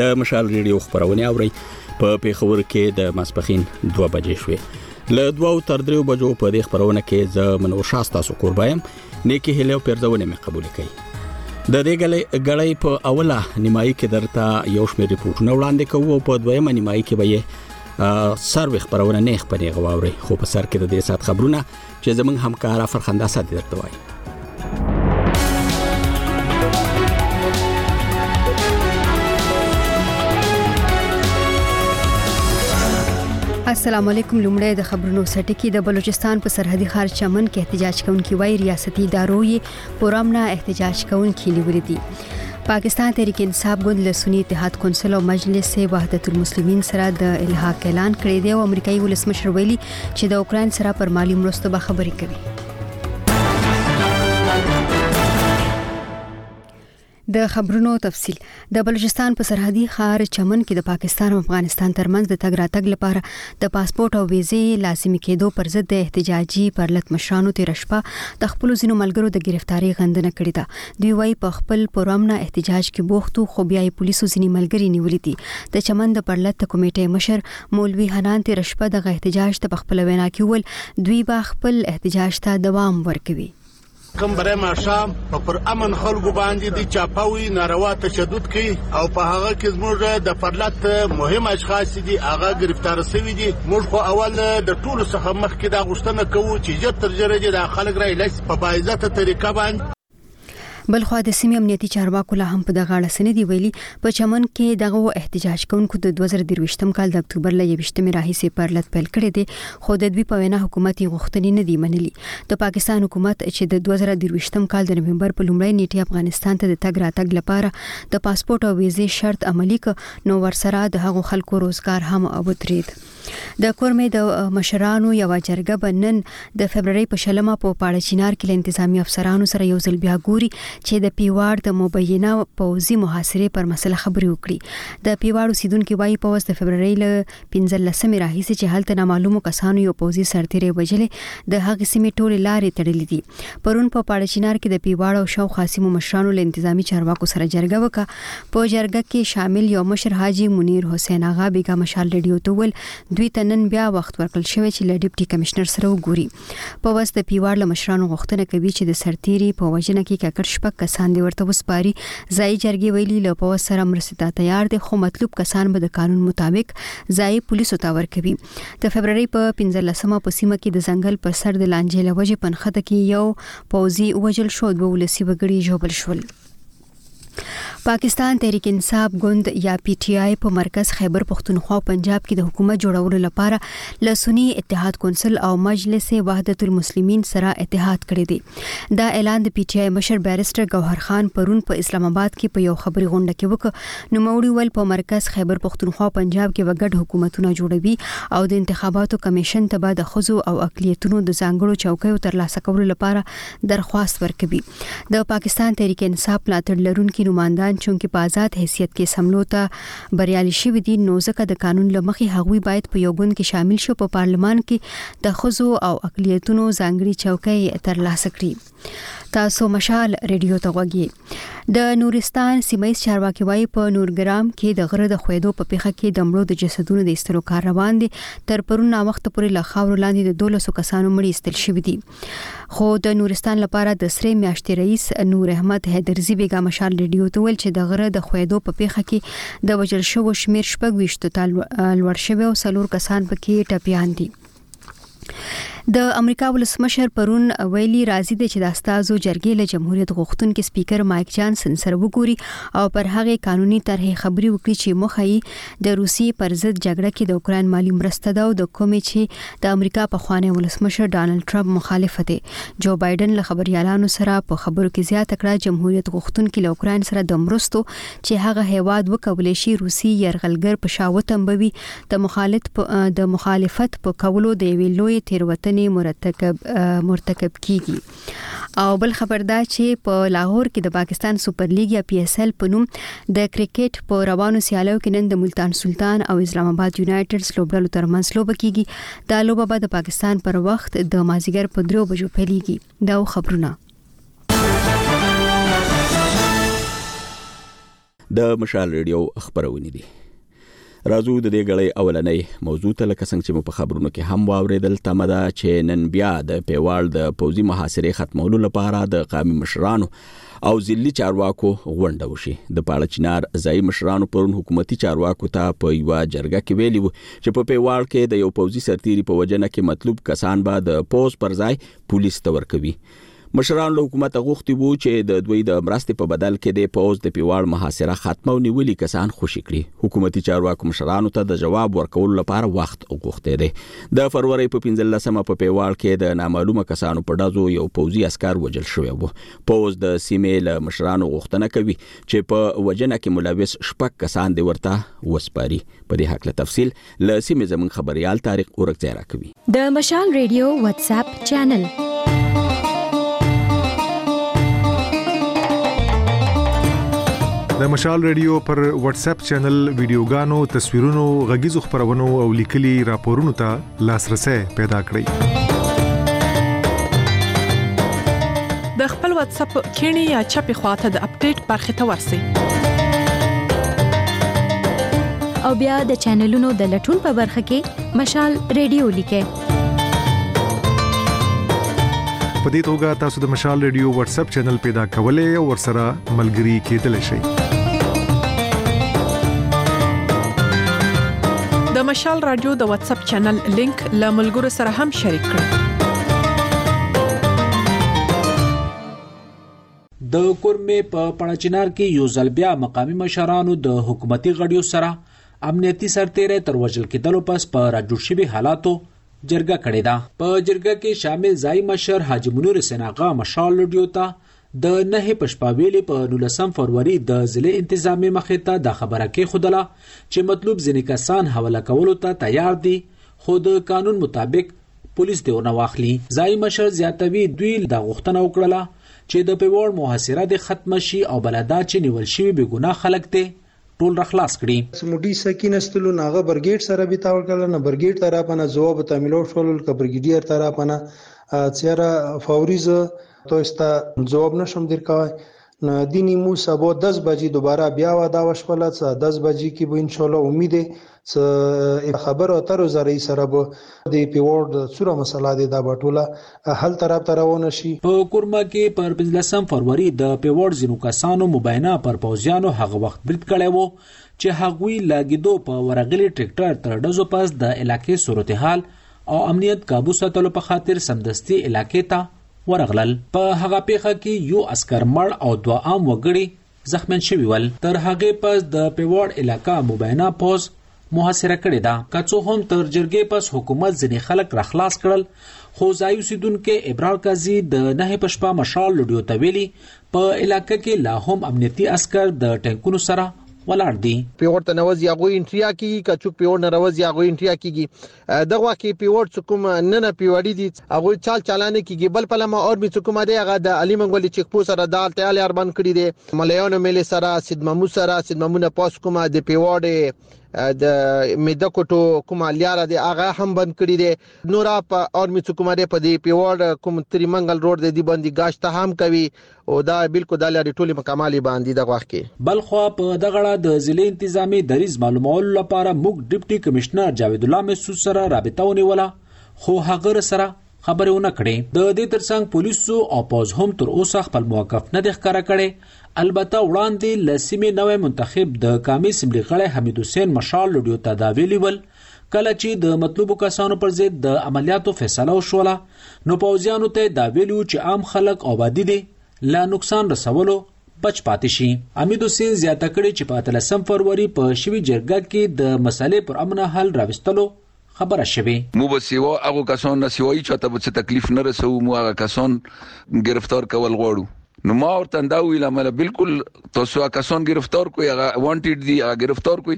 د مشال ریډیو خبرونه اوري په پیښور کې د ماسپخین 2 بجې شوې له 2 تر 3 بجو په دې خبرونه کې زه منور شاست تاسو قربایم نیکی هله او پرځونه مې قبول کړي د دې غلې غړې په اوله نیمایي کې درته یو شمېر ریپورتونه وړاندې کوو او په دویمه نیمایي کې به یې سروي خبرونه نه خبرې غواوري خو په سر کې د دې سات خبرونه چې زمونږ همکار افرخندا سات درته وایي السلام علیکم لومړی د خبرونو سرټکی د بلوچستان په سرحدي ښار چمن کې احتجاج کوونکي وای ریاستي ادارو یې فورم نه احتجاج کوونکي نیولي دي پاکستان تحریک انصاف ګوند له سنی اتحاد کونسل او مجلس وحدت المسلمین سره د الحاق اعلان کړی دی او امریکایي ولسمشر ویلي چې د اوکرين سره پر مالی مرستو به خبرې کوي د خبرونو تفصیل د بلوچستان په سرحدي ښار چمن کې د پاکستان او افغانستان ترمنځ د تګ راتګ لپاره د پاسپورت او ویزې لازمي کېدو پر ضد د احتجاجي پرلت مشرانو تیر شپه د خپل ځینو ملګرو د گرفتاری غندنه کړې ده دوی وايي په خپل پرامنه احتجاج کې بوختو خو بیا یې پولیسو ځینې ملګري نیولي دي د چمن د پرلت د کمیټې مشر مولوي حنان تیر شپه دغه احتجاج ته په خپل وینا کې ول دوی به خپل احتجاج ته دوام ورکوي کوم بری ماښام په پر امن خلکو باندې د چاپوي ناروا تشدد کوي او په هغه کې زموږ د پرلت مهم اشخاص دي هغه گرفتار شوی دي موږ خو اول د ټولو څخه مخکې دا غوښتنه کوو چې ژر تر ژره دې دا خلک را ایله په باعزته طریقه باندې بلخوا د سیمې امنیتي چارواکو لا هم په دغه اړه څه نه دي ویلي په چمن کې دغه احتجاج کوونکو د 2023م کال د اکتوبر له 21مې راهیسې پرلت پیل کړی دی خو د دوی په وینا حکومت یې غوښتنې نه دي منلي. د پاکستان حکومت چې د دوه زره درویشتم کال د نومبر په لومړۍ نېټې افغانستان ته د تګ راتګ لپاره د پاسپورټ او ویزې شرط عملي کړ، نو ورسره د هغو خلکو روزګار هم ودرېد. د کورمې د مشرانو یوه جرګه به نن د فبرورۍ په شلمه په پاړه چینار کې له انتظامي افسرانو سره یو ځل بیا ګوري چې د پیواړ د مبینه پوځي محاصرې پر مسله خبرې وکړي. د پیواړ اوسیدونکي وایي پوځ د فبرورۍ له پنځلسمې راهیسې چې هلته نامعلومو کسانو یو پوځي سرتیری وژلی، د هغې سیمې ټولې لارې تړلې دي. پرون په پاړچینار کې د پیواړ او شاوخوا سیمو مشرانو له انتظامي چارواکو سره جرګه وکړه. په جرګه کې شامل یو مشر حاجي منیر حسین اغا بېګا مشال ریډیو ته وویل، دوی ته نن بیا وخت ورکړل شوی چې له ډپټي کمشنر سره وګوري. پوځ د پیوار له مشرانو غوښتنه کوي چې د سرتیری په وژنه کې ککړ شپږ کسان دی ورته وسپاري ځای جرګې ویلي له پوځ سره مرستې ته تیار دي خو مطلوب کسان به د قانون مطابق ځای پولیسو ته ورکوي د فبرवरी په 15مه په سیمه کې د ځنګل پر سر د لانجې لوجې پنخته کې یو پوځي وژل شو دوه ولسی وګړي ژوبل شول پاکستان تحریک انصاف ګوند یا پی ټی آی په مرکز خیبر پښتونخوا او پنجاب کې د حکومت جوړولو لپاره له سنی اتحاد کونسل او مجلس وحدت المسلمین سره اتحاد کړی دی دا اعلان د پی ټی آی مشر بیرسټر ګوهر خان پرون په اسلام آباد کې په یو خبري غونډه کې وکړ نو موري ول په مرکز خیبر پښتونخوا او پنجاب کې وګډ حکومتونه جوړوي او د انتخاباتو کمیشن ته به د خزو او اقلیتونو د ځانګړو چوکیو ترلاسه کولو لپاره درخواست ورکوي د پاکستان تحریک انصاف ملاتړ لرونکي نوماندان چونکې په آزاد حیثیت کې سملو ته بریالي شوي دي نو ځکه د قانون له مخې هغوی باید په یو ګوند کې شامل شي په پارلمان کې د ښځو او اقلیتونو ځانګړي چوکۍ ترلاسه کړي تاسو مشال ریډیو ته غوږی د نورستان سیمایز چارواکي وایي په نورګرام کې د غره د خویدو په پیخه کې د مړو د جسدونو د استلو کار روان دي تر پرون نا وخت پورې له خاور لاندې د 1200 کسانو مړي استل شوي دي خو د نورستان لپاره د سرې میاشتې رئیس نور احمد حیدرزی بیګا مشال ریډیو ته ویل چې د غره د خویدو په پیخه کې د وجل شوو شمیر شپږ ویشتو ته لوړ شوی او څلور کسان پکې ټپیان دي د امریکا ولسمشر پرون ویلي راضي دی چې د استازو جرګې له جمهوریت غوښتونکو سپیکر مایک جانسن سره وګوري او پر هغه قانوني طرحې خبري وکړي چې مخه یې د روسیې پر ضد جګړه کې د اوکراین مالي مرسته ده او د کومې چې د امریکا په خوانې ولسمشر ډانلډ ټرمپ مخالف دی جو بایډن له خبريالانو سره په خبرو کې زیاته کړه جمهوریت غوښتونکي له اوکراین سره د مرستو چې هغه هیواد وکولې شي روسي يرغلګر په شاو تنبوي د مخالفت په د مخالفت په کولو د یوې لوی تیروتنې مرتکب مرتکب کیږي او بل خبر دا چې په لاهور کې د پاکستان سپر لیګ یا پی ایس ایل په نوم د کرکټ په روانو سیالیو کې نن د ملتان سلطان او اسلام آباد یونایټډز لوبډلو ترمنځ لوبه کیږي دا لوبه به د پاکستان پر وخت د مازیګر په درو بجو پیلېږي دا خبرونه د مشال ریډیو خبرونې دي راځو د دې غړې اولنۍ موضوع ته لکه څنګه چې مو په خبرونو کې هم واوریدل تمه ده چې نن بیا د پیوال د پوزي محاصره ختمولو لپاره د قامي مشرانو او ځلي چارواکو غونډه وشي د پاړه چنار ځای مشرانو پرون حکومتي چارواکو ته په یو جرګه کې ویلي وو چې په پیوال کې د یو پوزي سرتيري په وجنه کې مطلوب کسان به د پوز پر ځای پولیس ته ورکوي مشران له حکومته غوښتي وو چې د دوی د مرستې په بدل کې دې پوځ د پیواړ محاصره ختمه او نیولي کسان خوشي کړي. حکومتي چارواکو مشرانو ته د ځواب ورکولو لپاره وخت غوښتی دی. د فرورۍ په پنځلس مه په پیواړ کې د نامعلومه کسانو په ډزو یو پوځي عسکر وژل شوی و. پوځ د سیمې له مشرانو غوښتنه کوي چې په وژنه کې ملوث شپږ کسان دې ورته وسپاري. په دې هکله تفصیل له سیمې زموږ خبریال طارق اورکزی راکوي د مشال ریډیو واتس اپ چینل د مشال ریډیو پر واتس اپ چینل ویډیوګانو تصویرونو غږیزو خبرونو او لیکلي راپورونو ته لاسرسي پیدا کړئ د خپل واتس اپ کیڼې یا چپې خواته د اپډیټ برخې ته ورسئ او بیا د چینلونو د لټون په برخه کې مشال ریډیو لیکه په دې توګه تاسو د مشال ریډیو واتس اپ چینل پیدا کولای او ورسره ملګري کېدلی شئ د مشال رادیو د واتس اپ چینل لینک له ملګرو سره هم شریک کړئ د کورمې په پړاچینار کې یو ځل بیا مقامی مشرانو د حکومتي غړیو سره امنیتي سرتیری تر وژل کېدلو پس په راجوړ شوي حالاتو جرګه کړې ده په جرګه کې شامل ځای مشر حاج منور سناغه مشال لډیو ته د نه په شپه ویلې په 19 فروری د ضلع انتظامی مخې ته د خبره کې خودله چې مطلوب ځینې کسان حواله کولو ته تیار دي خو د قانون مطابق پولیس دې ورنه واخلي. ځايي مشر زیاتوي، دوی دا غوښتنه وکړله چې د پېوړ محاصره دې ختمه شي او بله دا چې نیول شوي بې ګناه خلک دې ټول راخلاص کړي. څه موټي سه کینستلو نه هغه برګیډ سه رابطه وکړله نه برګیډ ته راپنه ځواب ته ملو شولل که برګیډیر ته راپنه څیاره فوري زه توسته ځواب نشم درکوای نه دی نیمو سبو دس بجی دوباره بیا وعده وشوله څه دس بجی کی به انشاءالله امید څه خبر او تر زری سره به دی پیورد څوره مسله دی دا بټوله حل طرف ته روانه شي په کورمه کې پر 15 فروری د پیورد زینو کسانو مبینه پر پوزیانو هغه وخت برید کړی وو چې هغوی لاګیدو په ورغلی ټریکټر تر ډزو پس د علاقې صورتحال او امنیت کابو ساتلو په خاطر سمدستي علاقې ته ورغلل. په هغه پېښه کې يو عسکر مړ او دوه عام وګړي زخميان شوي ول. تر هغې پس د پېواړ علاقه مبينه پوځ محاصره کړې ده. که څه هم تر جرګې پس حکومت ځينې خلک راخلاص کړل، خو ځايي اوسېدونکي ابرار قاضي د نهې په شپه مشال لډيو ته ويلي، په علاقه کې لا هم امنيتي عسکر د ټانکونو سره ولاړ دي. پېوړ ته نه وځي هغوی انټريا کېږي، که څوک پېوړ نه راوځي هغوی انټريا کېږي. د غوا کې پیوړ چې کوم ننه پیوړي دي هغه چال چالانه کیږي بل په لمه اور می چې کومه دی هغه د علي منګولي چیک پو سره دال تیال یار بند کړی دی ملیانو ملي سره سیدممو سره سیدممونه پاس کومه د پیوړې د میده کوټو کوم لیاره دی هغه هم بند کړی دی نورا په اور می څکومره په دې پیوړ کوم تری منګل روډ دی باندې گاشته هم کوي او دا بلکل دا لاري ټولي په کمالي باندي د غوښ کې. بلخوا په دغه اړه د ضلعي انتظامي دریځ معلومولو لپاره موږ ډپټي کمشنر جاوید الله محسود سره رابطه ونیوله خو هغه رسره خبرې ونه کړې د دې ترڅنګ پولیسو او پوځ هم تر اوسه خپل موقف نه دی ښکاره کړی البته وړاندې له سیمې نوی منتخب د قامي اسمبلي غړی حمید حسین مشال لډیو ته دا ویلي ول کله چي د مطلوبو کسانو پر ضد د عملیاتو فیصله وشوله نو پوځیانو ته یې دا ویلي وو چي عام خلک او ابادي دي له نقصان رسولو بچ پاتې شي. عمید حسین زیاته کړې چي په اتلسم فروري په شوي جرګه کي د مسئلې پر امنه حل راوستلو خبره شوې. موږ به سوا هغو کسانو نه سوا هیچا ته به څه تکلیف نه رسوو، موږ هغه کسان ګرفتار کول غواړو. نو ما ورته دا ویل مله بالکل تاسو کسان گرفتار کوی هغه وانټډ دی هغه گرفتار کوی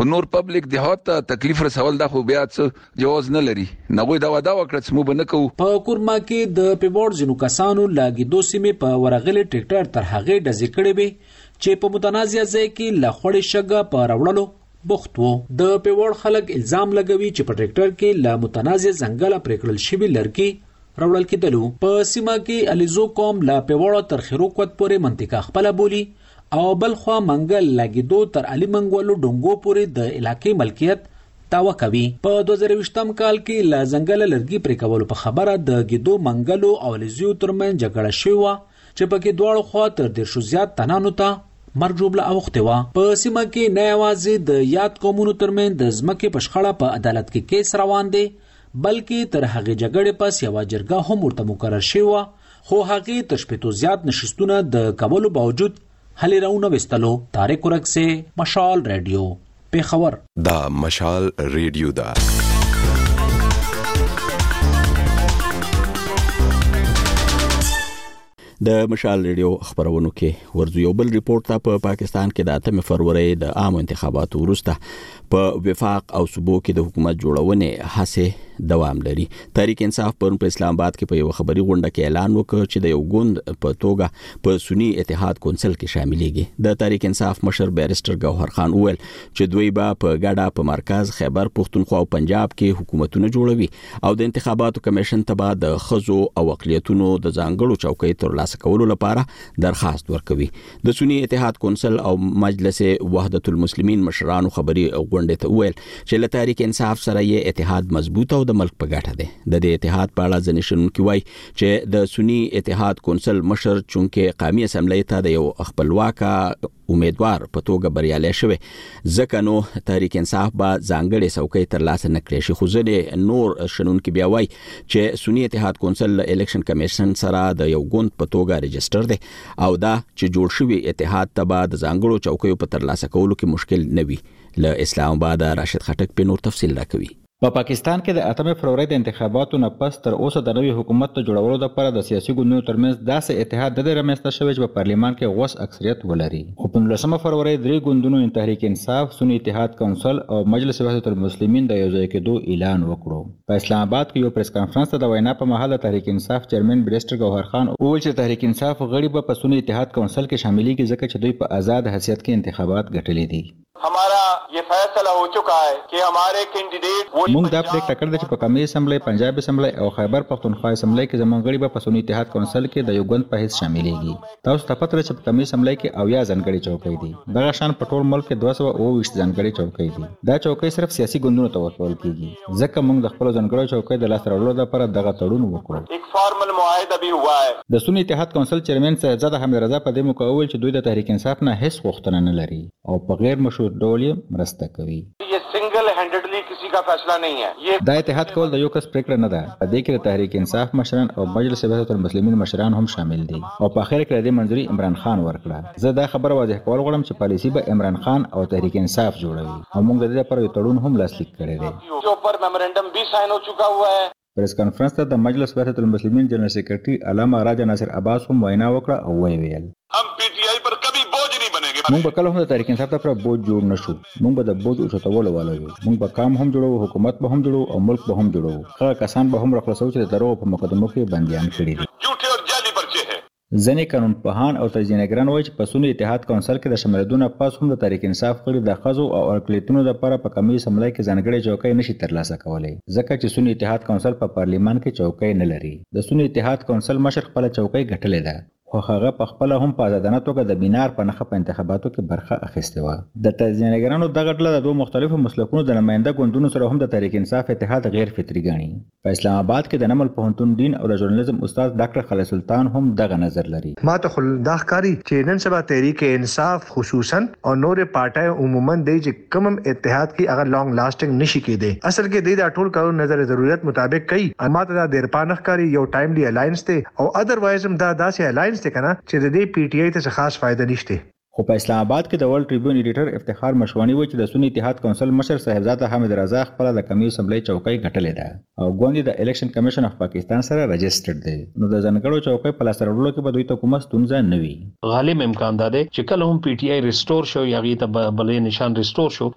خو نور پبلک د هات تکلیف رسول دا خو بیا څه جواز نه لري نه غوي دا ودا وکړه چې مو بنه کو په کورما کې د پیبورډ جنو کسانو لاګي دو سیمه په ورغلې ټریکټر تر هغه د ذکرې وي چې په متنازع ځای کې لخړې شګه په راوړلو بوخت وو. د پېوړ خلک الزام لګوي چې په ټرکټر کې له متنازع ځنګله پرې کړل شوي لرګي راوړل کېدلو. په سیمه کې علیزو قوم له پېوړه تر خیروکوت پورې منطقه خپله بولي او بل خوا منګل له ګیدو تر علي منګولو ډونګو پورې د علاقې ملکیت دعوه کوي. په دوه زره ویشتم کال کې له ځنګله لرګي پرې کولو په خبره د ګیدو، منګلو او علیزیو ترمنځ جګړه شوې وه چې پکې دواړو خوا تر دېرشو زیات تنانو ته مرګ ژوبله اوښتې وه. په سیمه کې نه یوازې د یاد قومونو ترمنځ د ځمکې په شخړه په عدالت کې کېس روان دی، بلکې تر هغې جګړې پس یوه جرګه هم ورته مقرر شوې وه، خو هغې تر شپېتو زیات نشستونه د کولو باوجود هلې را ونه وستلو طارق ورک سې مشال رادیو پیښور. دا مشال رادیو ده. د مشال ریډیو خبرونو کې ورځو یو بل ریپورت ته په پاکستان کې د 8 فروری د عام انتخاباتو وروسته په وفاق او صوبو کې د حکومت جوړونې هڅې دوام لري تحریک انصاف پرون په اسلام آباد کې په یو خبري غونډه کې اعلان وکړ چې د یو ګوند په توګه په سنی اتحاد کونسل کې شاملېږي د تحریک انصاف مشر بیرستر ګوهر خان وویل چې دوی به په ګډه په مرکز خیبر پښتونخوا او پنجاب کې حکومتونه جوړوي او د انتخاباتو کمیشن ته به د خزو او اقلیتونو د ځانګړو چوکۍ ترلاسه کولو لپاره درخواست ورکوي د سني اتحاد کونسل او مجلس وحدت المسلمین مشرانو خبري غونډې ته وویل چې له تحریک انصاف سره یې اتحاد مضبوط او د ملک په ګټه دی د دې اتحاد په اړه ځنې شنونکي وایي چې د سني اتحاد کونسل مشر چونکه قامي اسمبلۍ ته د یو خپلواک امیدوار په توګه بریالی شوی ځکه نو تحریک انصاف به ځانګړې څوکۍ ترلاسه نه کړي شي خو ځینې نور شنونکي بیا وایي چې سني اتحاد کونسل له الیکشن کمیشن سره د یو ګوند په توګه رجسټر دی او دا چې جوړ شوي اتحاد ته به د ځانګړو چوکیو په ترلاسه کولو کې مشکل نه وي. له اسلام اباده راشد خټک پې نور تفصیل راکوي. په پاکستان کې د اتمې فروری د انتخاباتو نه پس تر اوسه د نوي حکومت د جوړولو لپاره د سیاسي ګوندونو ترمنځ داسې اتحاد نه دی رامنځته شوی چې په پارلیمان کې غوڅ اکثریت ولري. خو په نولسمه فروری درې ګوندونو یعنې تحریک انصاف، سني اتحاد کونسل او مجلس وحدت المسلمین د یوځای کیدو اعلان وکړو. په اسلام اباد کې یو پریس کانفرنس ته د وینا په مهال د تحریک انصاف چیرمین بریسټر ګوهر خان وویل چې د تحریک انصاف غړي به په سونې اتحاد کونسل کې شاملیږي ځکه چې دوی په ازاد حثیت کې انتخابات ګټلي دي. همارا یه فیصله هو چکا هې کې همارې کینډیډیټ وهی مونږ دا پریکټه کړې ده چې په قمی اسمبلۍ، پنجاب اسمبلۍ او خیبر پښتونخوا اسمبلۍ کې زمونږ غړي به په سونې اتحاد کونسل کې د یو ګوند په حیث شاملیږي. تاسو ته پته ده چې په قمی اسمبلۍ کې اویا ځانګړې چوکۍ دي. دغه شان په ټول ملک کې دوه سوه اووه ویشت ځانګړې چوکۍ دي. دا چوکۍ صرف سیاسي ګوندونو ته ورکول کیږي. ځکه موږ د خپلو ځانګړو چوکیو د لاسته راوړلو لپاره دغه تړون وکړو. د سني اتحاد کونسل چیرمین صاحبزاده حامد رضا په دې موقع وویل چې دوی د تحریک انصاف نه هیڅ غوښتنه نه لري او په غیر مشروط ډول یې مرسته کوي. دا اتحاد کول د یو کس پریکړه نه ده، په دې کې د تحریک انصاف مشران او مجلس بعثة المسلمین مشران هم شامل دي او په اخر کې د دې منظوري عمران خان ورکړه. زه دا خبره واضح کول غواړم چې پالیسي به عمران خان او تحریک انصاف جوړوي. او موږ د دې لپاره یو تړون هم لاسلیک کړی دی. پریس کانفرنس ته د مجلس وحدت المسلمین جنرال سیکرټري علامه راجه ناصر عباس هم وینا وکړه او ویې ویل، موږ به کله هم د تحریک انصاف لپاره بوج جوړ نه شو، موږ به د بوج اوچتولو والا یو، موږ به قام هم جوړوو، حکومت به هم جوړوو او ملک به هم جوړوو، هغه کسان به هم راخلاصوو چې د دروغو په مقدمو کې یې بندیان کړي دي. ځینې قانونپوهان او تجزیهنګران وایي چې په سني اتحاد کونسل کې د شاملېدو نه پس هم د تحریک انصاف غړي د ښځو او اقلیتونو لپاره په قومي اسمبلۍ کې ځانګړې چوکۍ نه شي ترلاسه کولی ځکه چې سني اتحاد کونسل په پارلېمان کې چوکۍ نه لري. د سني اتحاد کونسل مشر خپله چوکۍ ګټلې ده خو هغه په خپله هم په ازادانه توګه د بنار په نښه په انتخاباتو کې برخه اخیستې وه. د تجزیهنګرانو دغه ډله د دوو مختلفو مسلکونو د نماینده ګوندونو سره هم د تحریک انصاف اتحاد غیر فطري ګڼي. په اسلام اباد کې د نمل پوهنتون ډین او د ژورنالیزم استاد ډاکټر خالد سلطان هم دغه نظر لري. ما ته خو دا ښکاري چې نن سبا تحریک انصاف خصوصاً او نورې پارټۍ عموماً دی چې کوم هم اتحاد کړي هغه لانګ لاسټنګ نه شي کېدی. اصل کې دی دا ټول کارونه نظر ضروریت مطابق کوي او ما ته دا دېرپا نه ښکاري یو ټایملي الاینس دی او ادر وایز هم دا داسې الاینس دی کنه چې د دې پي ټي آی ته څه خاص فایده نشته. خو په اسلام اباد کې د ورلډ ټریبیون ایډیټر افتخار مشواڼي وایي چې د سني اتحاد کونسل مشر صاحبزاده حامد رضا خپله د قمي اسمبلۍ چوکۍ ګټلې ده او ګوند یې د الیکشن کمیشن اف پاکستان سره رجسټرډ دی نو د ځنګړو چوکۍ په لاسته راوړلو کې به دوی ته کومه ستونزه نه وي. غالب امکان دا دی چې کله هم پي ټي آی ریسټور شو یا هغې ته به بلې نشان ریسټور شو،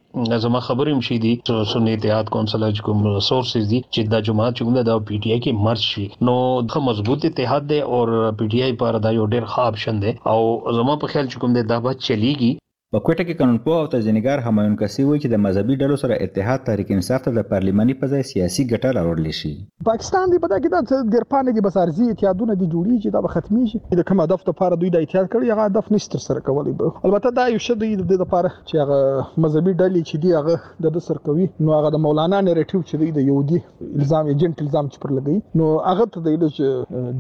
زما خبرې هم شي دي سنی اتحاد کونسل چې کوم سورسز دي چې دا جماعت چې کوم دا پی ټی آی کې مرج شي نو د مضبوط اتحاد دی او پی ټی آی لپاره دا یو ډیر ښه آپشن دی او زما په خیال چې کوم دا به چلیږي په کوټه کې قانونپوه او تجزیهنګار همایون کسي وایي چې د مذهبي ډلو سره اتحاد تحریک انصاف ته د پارلیماني په ځای سیاسي ګټه راوړلی شي. پاکستان دی په دا کې دا څه دیرپانه دي بس عرضي اتحادونه دي جوړیږي دا به ختمیږي د کوم هدف لپاره دوی دا اتحاد کړی هغه هدف نشي تر سره کولی البته دا یو شه دی د لپاره چې هغه مذهبي ډلې چې دی هغه د د سر کوي نو هغه د مولانا نریټیو چې دی د یهودي الزام ایجنټ الزام چې پر لګي نو هغه ته دی چې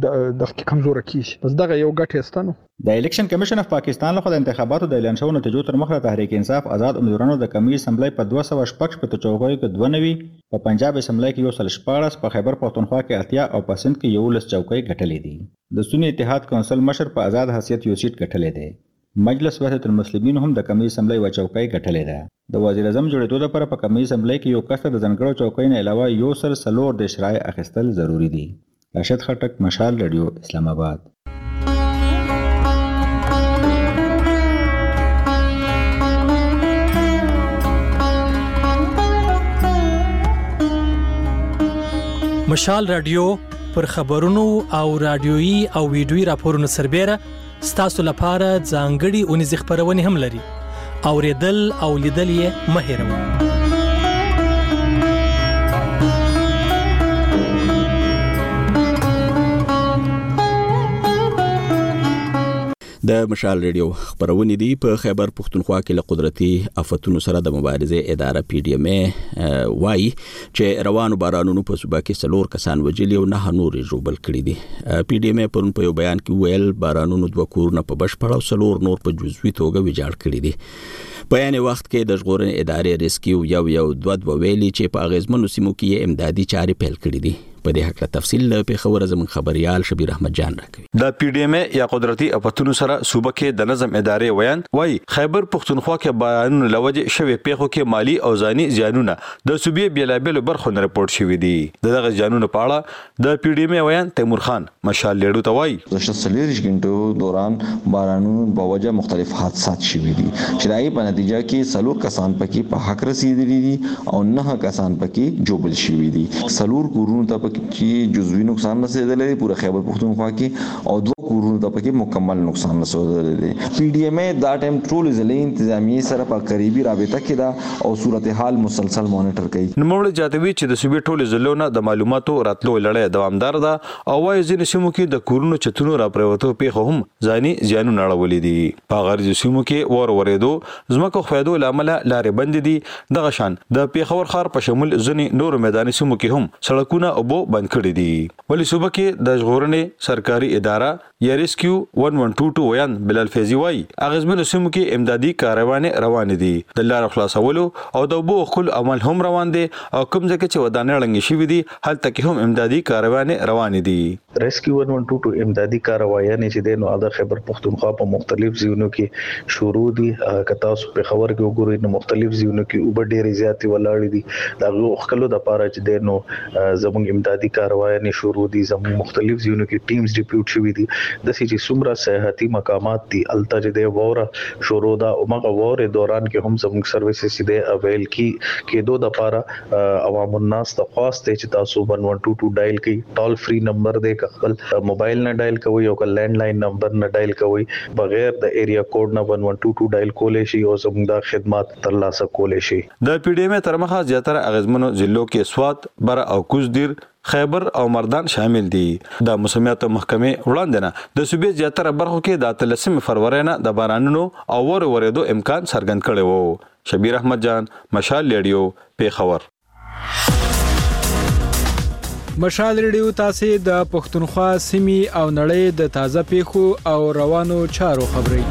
د دغه کمزور کیږي بس دغه یو ګټه استنو د الیکشن کمیشن اف پاکستان لخوا د انتخاباتو د اعلان شوو نتیجو تر مخه د تحریک انصاف ازاد امیدوارانو د قومي اسمبلۍ په دوه سوه شپږ شپېته چوکیو کې دوه نوي، په پنجاب اسمبلۍ کې یو سل شپاړس، په خیبر پښتونخوا کې اتیا او په سند کې یوولس چوکۍ ګټلې دي. د سوني اتحاد کونسل مشر په ازاد حثیت یو سیټ ګټلی دی. مجلس وحدت المسلمین هم د قمی اسمبلی یوه چوکۍ ګټلی ده. د وزیراعظم جوړیدو لپاره په قمی اسمبلی کی یو کس ته د ځنګړو چوکۍ نه علاوه یو سل څلور دېرش رای اخیستل ضروری دی. راشد خټک، مشال رډیو، اسلام اباد. مشال راډیو، پر خبرونو او راډیويي او ویډیويي راپورونو سربېره، ستاسو لپاره ځانګړي اونیزې خبرونه هم لري او ریدل او لیدل یې مه هیروئ د مشال ریډیو خبرونه دي په خیبر پښتونخوا کې له قدرتي افتونو سره د مبارزې اداره پی ډی ایم ای وای چې روانو بارانونو په صوبه کې څلور کسان وجلي او نه نور یې ژوبل کړي دي پی ډی ایم ای پرون په یو بیان کې ویل بارانونو دوه کورونه په بشپړ او څلور نور په جزوي توګه ویجاړ کړي دي په عین وخت کې د ژغورنې ادارې ریسکیو یو یو دوه دوه ویلي چې په اغیزمنو سیمو کې امدادي چارې پیل کړې دي په دې حق له تفصیل له پیښور زموږ خبريال شبیر احمد جان راکوي د پي ډي ایم ای یا قدرتي افتونو سره صوبه کې د نظم ادارې ویاند وايي، خیبر پښتونخوا کې بارانونو له وجې شوې پېښو کې مالي او ځاني زیانونه د صوبې بېلابېلو برخو نه رپورټ شوي دي. د دغه زیانونو په اړه د پي ډي ایم ای ویاند تیمور خان مشال رېډو ته وايي. ګذشته څلوېښت ګنټو دوران بارانونو په وجه مختلف حادثات شوي دي چې د هغې په نتیجه کې څلور کسان په کې په حق رسېدلي دي او نهه کسان په کې ژوبل شوي دي. څلور کورونو ته په. کې جزوي نقصان رسیدلی دی پوره خیبر پښتونخوا کې او دوه کورونو ته پکې مکمل نقصان رسیدلی دی پی ډی ایم ای دا ټایم ټول ضلعي انتظامیې سره په قریبي رابطه کې ده او صورتحال مسلسل مانیټر کوي نوموړی زیاتوي چې د صوبې ټولو ضلعو نه د معلوماتو راتلو لړۍ دوامداره ده او وايي ځینو سیمو کې د کورونو چتونو راپریوتو پیښو هم ځاني زیانونه اړولي دي په غريزو سیمو کې وور ورېدو ځمکو ښویدو له امله لارې بندې دي، دغه شان د پېښور ښار په شمول ځینې نورو میداني سیمو کې هم سړکونه اوبو بند کړي دي. ولې صوبه کې د ژغورنې سرکاري اداره یا ریسکیو ون ون ټو ټو ویاند بلال فیضي وايي، اغېزمنو سیمو کې امدادي کاروانې روانې دي، د لارو خلاصولو او د اوبو اوښکلو عمل هم روان دی او کوم ځای کې چې ودانۍ ړنګې شوې دي، هلته کې هم امدادي کاروانې روانې دي. ریسکیو 112 امدادي کاروايانې چې د نو د خیبر پښتونخوا په مختلف ځایونو کې شروع دي که تاسو په خبر کې وګورئ نو مختلف ځایونو کې اوبه ډېرې زیاتې ولاړې دي دا غوښکلو د پاره چې د نو زموږ امدادي کاروايانې شروع دي زموږ مختلف ځایونو کې ټیمز ډیپیوټ شوي دي د سې چې څومره صحتي مقامات دي الته چې د ووره شروع ده او مغه ووره دوران کې هم زموږ سرویسز چې د اویل کې کېدو د پاره عوام الناس ته خواست دی چې تاسو 1122 ډایل کړئ ټول فری نمبر دی که خپل موبایل نه ډایل کوئ او که لینډ لاین نمبر نه ډایل کوئ بغیر د ایریا کوډ نه 1122 ډایل کولای شي او زموږ دا خدمات ترلاسه کولای شي د پی ډی ایم ای ترمخه زیاتره اغیزمنو ضلعو کې سوات، بره او کوز دیر، خیبر او مردان شامل دي. د موسمیاتو محکمې وړاندې نه د صوبې زیاتره برخو کې د اتلسمې فرورۍ نه د بارانونو او ورو ورېدو امکان څرګند کړی وو. شبیر احمد جان مشال ریډیو پیښور. مشال ریډیو تاسې د پښتونخوا سیمې او نړۍ د تازه پیښو او روانو چارو خبري.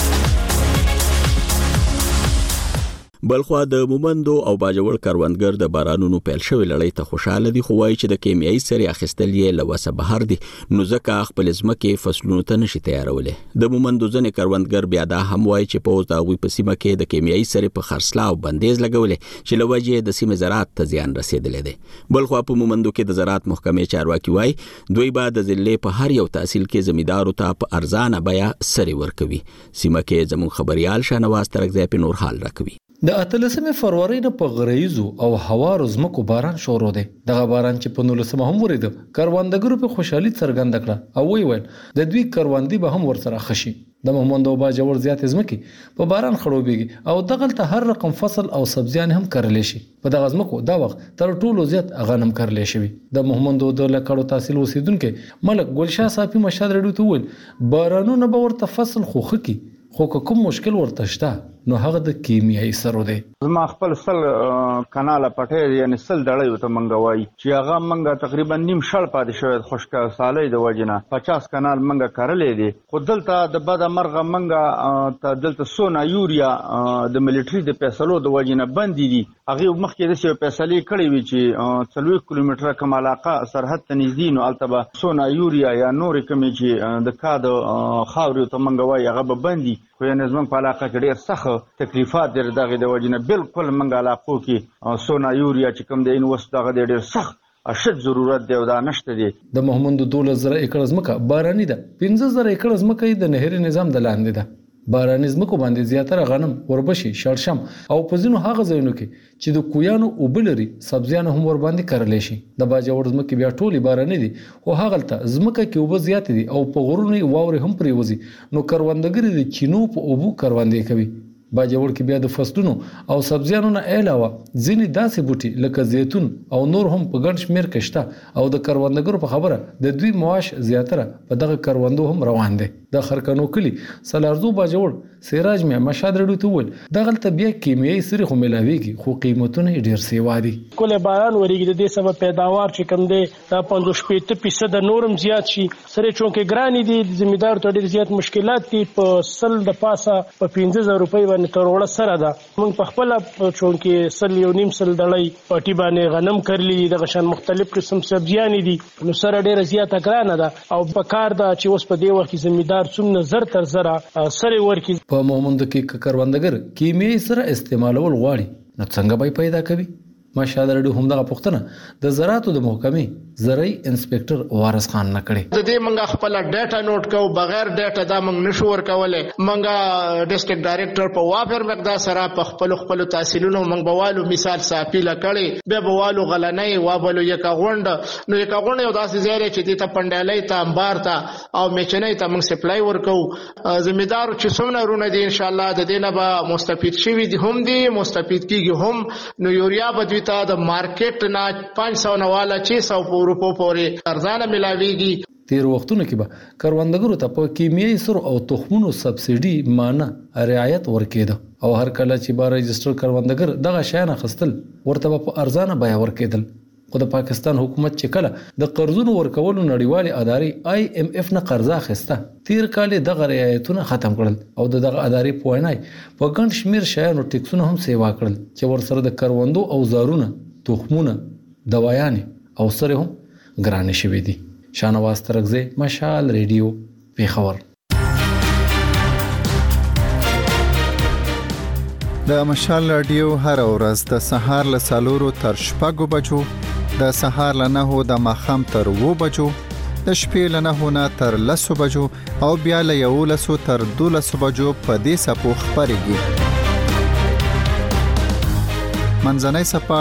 بلخوا د مومندو او باجوړ کروندګر د بارانونو پیل شوې لړۍ ته خوشاله دي خو وایي چې د کیمیاوي سرې اخیستل یې لوسه بهر دي نو ځکه خپل ځمکه فصلونو ته نشي تیارولې د مومندو ځنې کروندګر بیا دا هم وایي چې پوز د هغوی په سیمه کې د کیمیاوي سرې په خرڅلاو بندیز لګولې چې لوجې د سیمې زراعت ته زیان رسیدلې ده بلخو په مومندو کې د زراعت محکمې چارواکي وایي دوی به د ضلع په هر یو تحصیل کې زمیدارو ته په ارزانه بیا سرې ورکوي سیمه کې زموږ خبريال شانواز ترګزی په نور حال راکوي د اتلسمې فرورۍ نه په غره ییزو او هوارو ځمکو باران شورو دی. دغه باران چې په نولسمه هم ورېده، کروندګرو پرې خوشالي څرګنده کړه او ویې ویل، د دوی کروندې به هم ورسره ښه شي. د مهمندو باجوړ زیاتې ځمکې په باران خړوبېږي او دغلته هر رقم فصل او سبزیانې هم کرلې شي. په دغه ځمکو دا وخت تر ټولو زیات غنم کرلې شوي. د مهمندو د لکړو تحصیل اوسېدونکې ملک ګل شاه صافي مشال رېډیو ته وویل، بارانونه به ورته فصل خو ښه کړي، خو که کوم مشکل ورته شته نو هغه د کیمیایی سرو دی. زما خپل سل کناله پټی دی یعنی سل دړیو ته مونږ وایی چی هغه مونږ تقریبا نیم شړ پاتی شوی د خشک سالی د وجی نه پچاس کنال مونږ کرلی دی خو دلته د بده مرغه مونږ ته دلته سونه یوریا د ملیټری د فیصلو د وجی نه بندی دی هغه مخکې د سیو فیصلې کړې وي چې څلوېښت کیلومتره کوم علاقه سرحد ته نږدې نو هلته به سونا یوریا یا نورې کومې چې د کاد خاورې ته منګه وایي هغه به بندي خو یعنې زمونږ په علاقه کې ډېر سخت تکلیفات دی دغې د وجې نه بلکل منګه علاقو کې سونا یوریا چې کوم دی نو اوس دغه دی ډېر سخت اشد ضرورت دی او دا نشته دی. د مهمندو دولس زره ایکړه ځمکه باراني ده، پنځه زره ایکړه ځمکه یې د نهري نظام د لاندې ده. باراني ځمکو باندې زیاتره غنم، وربشې، شړشم او په ځینو هغه ځایونو کې چې د کویانو اوبه لري سبزیان هم ورباندې کرلی شي. د باجوړ ځمکې بیا ټولې باراني دي خو هغلته ځمکه کې اوبه زیاتې دي او په غرونو یې واورې هم پرېوځي نو کروندګر یې د چینو په اوبو کروندې کوي. باجوړ کې بیا د فصلونو او سبزیانو نه علاوه ځینې داسې بوټي لکه زیتون او نور هم په ګڼ شمیر کې شته او د کروندګرو په خبره د دوی معاش زیاتره په دغه کروندو هم روان دی. د خرکنو کلي سلارزو باجوړ سراج مې مشهد رډیو ته وویل، دغلته بیا کیمیايي سرې خو ملاویږي خو قیمتونه یې ډیر سیوا دي. ښکلی باران وریږي د دې سبب پیداوار چې کوم دی دا پنځوس شپېته فیصده نور هم زیات شي سره چونکې ګرانې دي زمیندارو ته ډېر زیات مشکلات دي په سل د پاسه په پنځه زره روپۍ باندې تروړه سره ده موږ په خپله چونکې سل یو نیم سل دړۍ پټي باندې غنم کرلي دي دغه شان مختلف قسم سبزیانې دي نو سره ډېره زیاته ګرانه ده او په کار ده چې اوس په دې وخت کې زمیندار څومره زر تر زره سره ورکړي په مومندو کې که کروندګر کیمیايي سره استعمالول غواړي نو څنګه به یې پیدا کوي؟ ماشاءالله د رډیو همدغه پوښتنه د زراعتو د محکمې زرعي انسپکټر وارث خان نه کړې. د دې موږ خپل ډیټا نوټ کوو بغیر ډیټا دا موږ نشو ورکولای موږ ډیسټریکټ ډایریکټر په وافر مقدار سره په خپل خپل تحصیلونو موږ بوالو مثال صافی لکړې به بوالو غلنۍ وابلو یک غونډ نو یک غونډ یو داسې ځای چې دې ته پندالۍ ته انبار ته او میچنۍ ته موږ سپلای ورکو زمیدار چې څومره رونه دي ان شاء الله د دینه به مستفید شوي دي هم دي مستفید کیږي هم نو یوریا به دوی ته د مارکیټ نه 500 نه والا 600 په اروپا پورې ارزانه ملاويږي تیر وختونو کې به کروندګرو ته په کیمیاوي سرو او تخمونو سبسيډي مانه رعایت ورکېده او هر کله چې به رجستر کروندګر دغه شیان اخستل ورته په ارزانه بیه ورکېدل خو د پاکستان حکومت چې کله د قرضونو ورکولو نړیوالې ادارې آی اېم اېف نه قرضه اخیسته، تېر کال یې دغه رعایتونه ختم کړل او د دغه ادارې په وینا یې په ګڼ شمېر شیانو ټېکسونه هم سېوا کړل چې ورسره د کروندو اوزارونه، تخمونه، دوایانې او سرې هم ګرانې شوې دي. شانواز ترکزی، مشال رېډیو، پېښور. د مشال رادیو هر ورځ د سهار له سالورو تر شپږو بجو د سهار له نهو د ماخام تر وو بجو د شپې له نهو نه تر لسو بجو او بیا له یو لسو تر دو لسو بجو په دې سپو خبرېږي منځنۍ سپا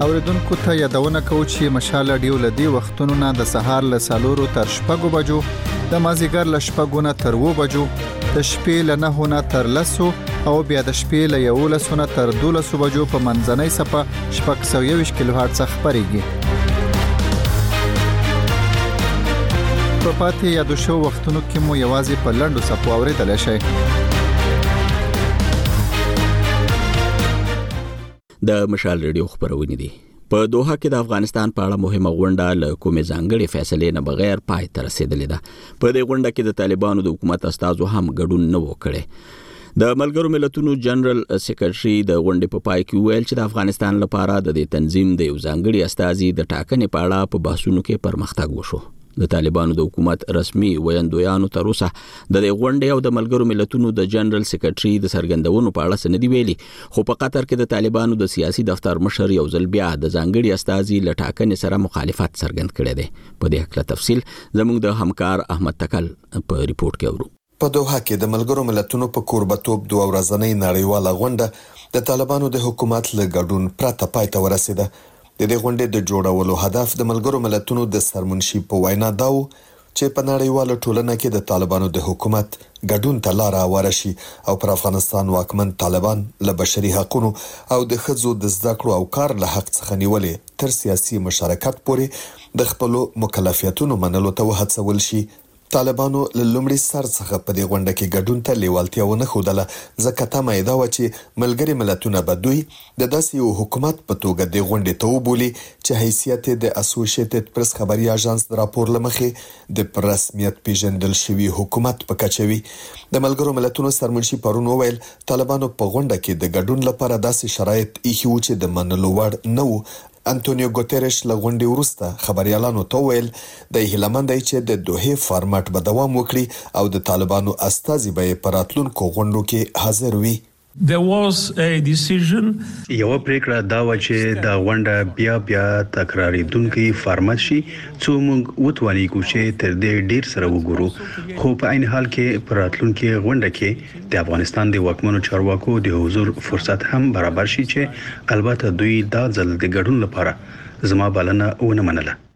اوریدونکو ته یادونه کوو چې مشال رادیو له دې وختونو نه د سهار له سالورو تر شپږو بجو د مازیګر له شپږو نه تر وو بجو د شپې له نهو نه تر لسو او بیا د شپې له یولسو نه تر دولسو بجو په منځنۍ سپه شپږ سوه یوویشت کیلو هرڅ خبرېږي په پاتې یادو شو وختونو کې مو یوازې په لنډو سپو اورېدلی شئ د مشال ریډیو خبرونه دي په دوحه کې د افغانستان په اړه مهمه غونډه له کومې ځانګړې فیصلې نه بغیر پای ته رسیدلې ده په دې غونډه کې د طالبانو د حکومت استادو هم ګډون نه وکړي د ملګرو ملتونو جنرال سیکرټري د غونډې په پای کې ویل چې د افغانستان لپاره د دې تنظیم د یو ځانګړي استاذي د ټاکنې په اړه په بحثونو کې پرمختګ وشو د طالبانو د حکومت رسمي ویندویانو تر اوسه د غونډې او د ملګرو ملتونو د جنرال سیکرټري د سرګندونو په اړه سندې ویلي خو په قطر کې د طالبانو د سیاسي دفتر مشر یو ځل بیا د ځانګړي استازي له ټاکنې سره مخالفت څرګند کړی دی په دې هکله تفصیل زموږ د همکار احمد تکل په رپورټ کې اورو په دوحه کې د ملګرو ملتونو په کوربتوب دوه ورځنۍ نړیواله غونډه د طالبانو د حکومت له ګډون پرته پای ته ورسېده. د دې غونډې د جوړولو هدف د ملګرو ملتونو د سرمنشي په وینا دا و چې په نړیواله ټولنه کې د طالبانو د حکومت ګډون ته لاره هواره شي او پر افغانستان واکمن طالبان له بشري حقونو او د ښځو د زده کړو او کار له حق څخه نیولې تر سیاسي مشارکت پورې د خپلو مکلفیتونو منلو ته وهڅول شي. طالبانو له لومړي سر څخه په دې غونډه کې ګډون ته لېوالتیا ونه ښودله، ځکه تمه یې دا وه چې ملګري ملتونه به دوی د داسې یو حکومت په توګه دې غونډې ته وبولي چې حیثیت یې د اسوشیتد پرس خبري اژانس د راپور له مخې د په رسمیت پېژندل شوي حکومت په کچه وي. د ملګرو ملتونو سرمنشي پرون وویل، طالبانو په غونډه کې د ګډون لپاره داسې شرایط ایښي وو چې د منلو وړ نه وو. انتونیو ګوتېرش له غونډې وروسته خبریالانو ته وویل، دی هیله من دی چې د دوحې فارمټ به دوام وکړي او د طالبانو استازي به یې په راتلونکو غونډو کې حاضر وي. There was a decision. یوه پرېکړه دا وه چې دا غونډه بیا بیا تکرارېدونکی فارمت شي څو موږ وتوانېږو چې تر دې ډېر سره وګورو خو په عین حال کې په راتلونکې غونډه کې د افغانستان د واکمنو چارواکو د حضور فرصت هم برابر شي چې البته دوی دا ځل د ګډون لپاره زما بلنه ونه منله.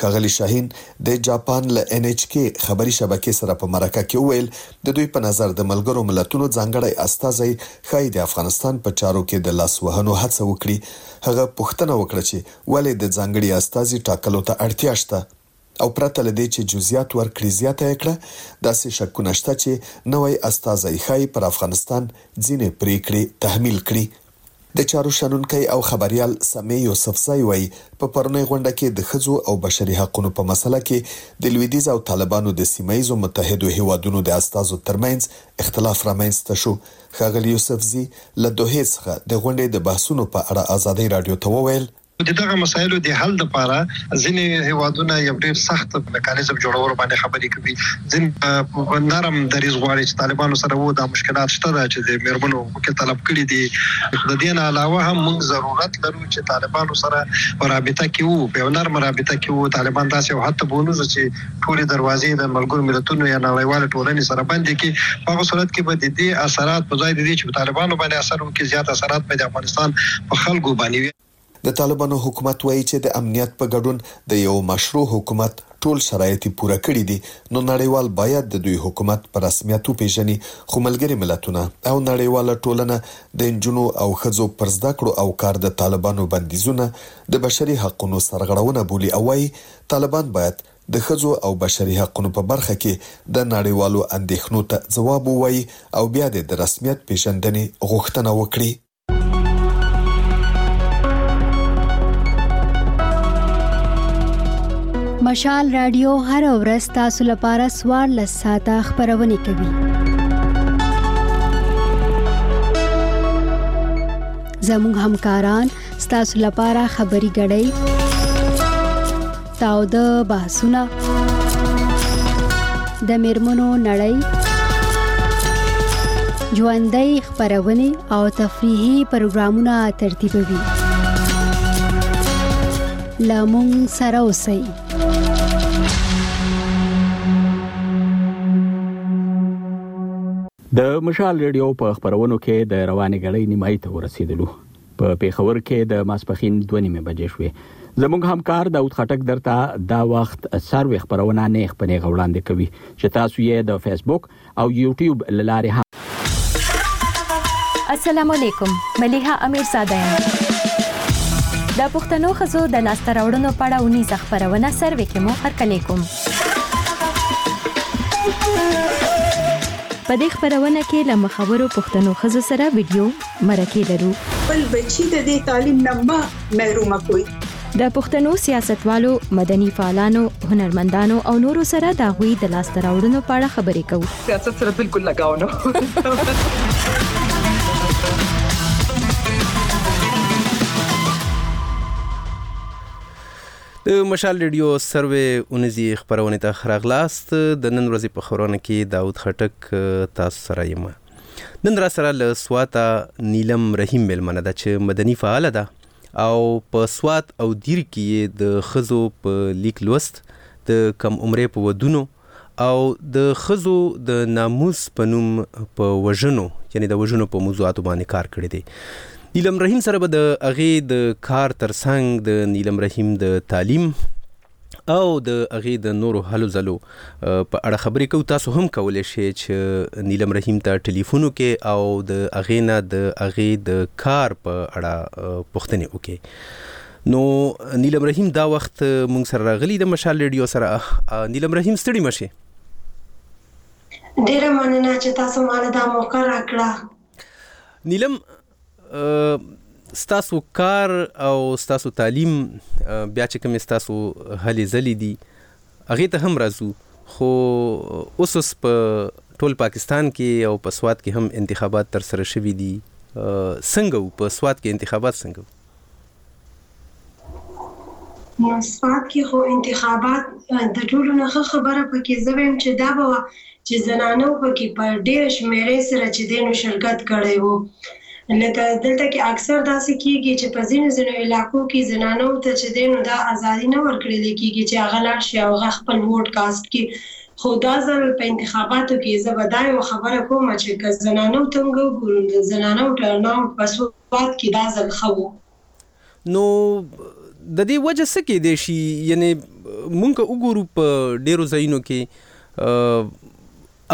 ښاغلي شاهین د جاپان له اېن اېچ کې خبري شبکې سره په مرکه کې وویل، د دوی په نظر د ملګرو ملتونو ځانګړی استازی ښايي د افغانستان په چارو کې د لاسوهنو هڅه وکړي. هغه پوښتنه وکړه چې ولې د ځانګړي استازي ټاکلو ته اړتیا شته؟ او پرته له دې چې جزییات ورکړي زیاته یې کړه، داسې شکونه شته چې نوی استازی ښايي پر افغانستان ځینې پرېکړې تحمیل کړي. د چارو شنونکی او خبریال سمیع یوسفزی وایي، په پرونۍ غونډه کې د ښځو او بشري حقونو په مسله کې د لویدیځ او طالبانو د سیمه ییزو متحدو هېوادونو د استازو ترمنځ اختلاف رامنځته شو. ښاغلي یوسفزي له دوحې څخه د غونډې د بحثونو په اړه ازادۍ راډیو ته وویل، د دغه مسایلو د حل لپاره ځینې هیوادونه یو ډیر سخت میکانیزم جوړولو باندې خبرې کوي ځین نرم دریز غواړي چې طالبانو سره وو دا مشکلات شته دا چې د میرمنو حقوق طلب کړي دي د دې نه علاوه هم موږ ضرورت لرو چې طالبانو سره په رابطه کې وو په نرم رابطه کې وو طالبان داسې او حتی بونز چې ټولې دروازې د ملګرو ملتونو یا نړیوالې ټولنې سره بندې کړي، په هغه صورت کې به د دې اثرات په ځای د دې چې په طالبانو باندې اثر وکړي، زیات اثرات به د افغانستان په خلکو باندې وي. د طالبانو حکومت وایي چې د امنیت په ګډون د یو مشروع حکومت ټول شرایط یې پوره کړي دي، نو نړیوال باید د دوی حکومت په رسمیت وپېژني، خو ملګري ملتونه او نړیواله ټولنه د نجونو او ښځو پر زده کړو او کار د طالبانو بندیزونه د بشري حقونو سرغړونه بولي او وایي طالبان باید د ښځو او بشري حقونو په برخه کې د نړیوالو اندېښنو ته ځواب ووایي او بیا دې د رسمیت پېژندنې غوښتنه وکړي. مشال راډیو هره ورځ ستاسو لپاره څوارلس ساعته خپرونې کوي. زموږ همکاران ستاسو لپاره خبري غړی تاو د بحثونه د میرمنو نړۍ ژوندۍ خبرونه او تفریحي پروګرامونه ترتیبوي لامون سره اوسئ د مشال ریډیو په خبرونو کې د رواني غړې نیمایي ته ورسېدلو په پېښور کې د ماسپښین دوه نیمې بجې شوې. زموږ همکار داود خټک درته دا وخت سروې خپرونه نیغ په نیغه وړاندې کوي چې تاسو یې د فیسبوک او یوټیوب له لارې هم السلام علیکم ملیحه امیرزاده یم د پښتنو خزو د لاسته راوړنو په اړه ونیزه خپرونه سروې کې مو هرکلی کوم په دې خبرونه کې له مخورو پښتنو خزو سره ویډیو مرکې لرو. خپل بچي د دې تعلیم نه مه محرومه کوئ. د پښتنو سیاستوالو، مدني فعالانو، هنرمندانو او نورو سره د هغوی د لاسته راوړنو په اړه خبرې کوو. سیاست سره بالکل لګاو نه د مشال ریډیو سروې اونیزي خبرونه ته خراغلاست د نن ورځې په خبرونه کې داوود خټک تاسو سره یم نن راسره له سواته نیلم رحیم مېلمنه ده چې مدني فعاله ده او په سوات او دیر کې یې د ښځو په لیک لوست د کم عمرۍ په ودونو او د ښځو د ناموس په نوم په وژنو یعنی د وژنو په موضوعاتو باندې کار کړی دی نیلم رحیم سره به د هغې د کار ترڅنګ د نیلم رحیم د تعلیم او د هغې د نورو هلو ځلو په اړه خبرې کوو تاسو هم کولی شئ چې نیلم رحیم ته ټلیفون وکړئ او د هغې نه د هغې د کار په اړه پوښتنې وکړئ نو نیلم رحیم دا وخت مونږ سره راغلی د مشال ریډیو سره نیلم رحیم ستړي مشه ډیره مننه چې تاسو مال دا موقع راکړه نیلم ستاسو کار او ستاسو تعلیم بیا چې کومې ستاسو هلې ځلې دي هغې ته هم راځو خو اوس اوس په ټول پاکستان کې او په سوات کې هم انتخابات تر سره شوي دي څنګه وو په سوات کې انتخابات څنګه وو؟ منصفات کې خو انتخابات د ټولو نه ښه خبره پکې زه ویم چې دا به وه چې زنانو پکې په ډېر شمېرې سره چې دی نو شرکت کړی وو لکه دلته کې اکثر داسې کیږي چې په ځینو ځینو علاقو کې زنانو ته چې دی نو دا ازادي نه ورکړل کیږي چې هغه لاړ شي او هغه خپل ووټ کاسټ کړي خو دا ځل په انتخاباتو کې زه به دا یو خبره کوم چې که زنانو ته موږ وګورو د زنانو ټرن آوټ په څو باد کې دا ځل ښه وو. نو د دې وجه څه کېدای شي؟ یعنې موږ که وګورو په ډېرو ځایونو کې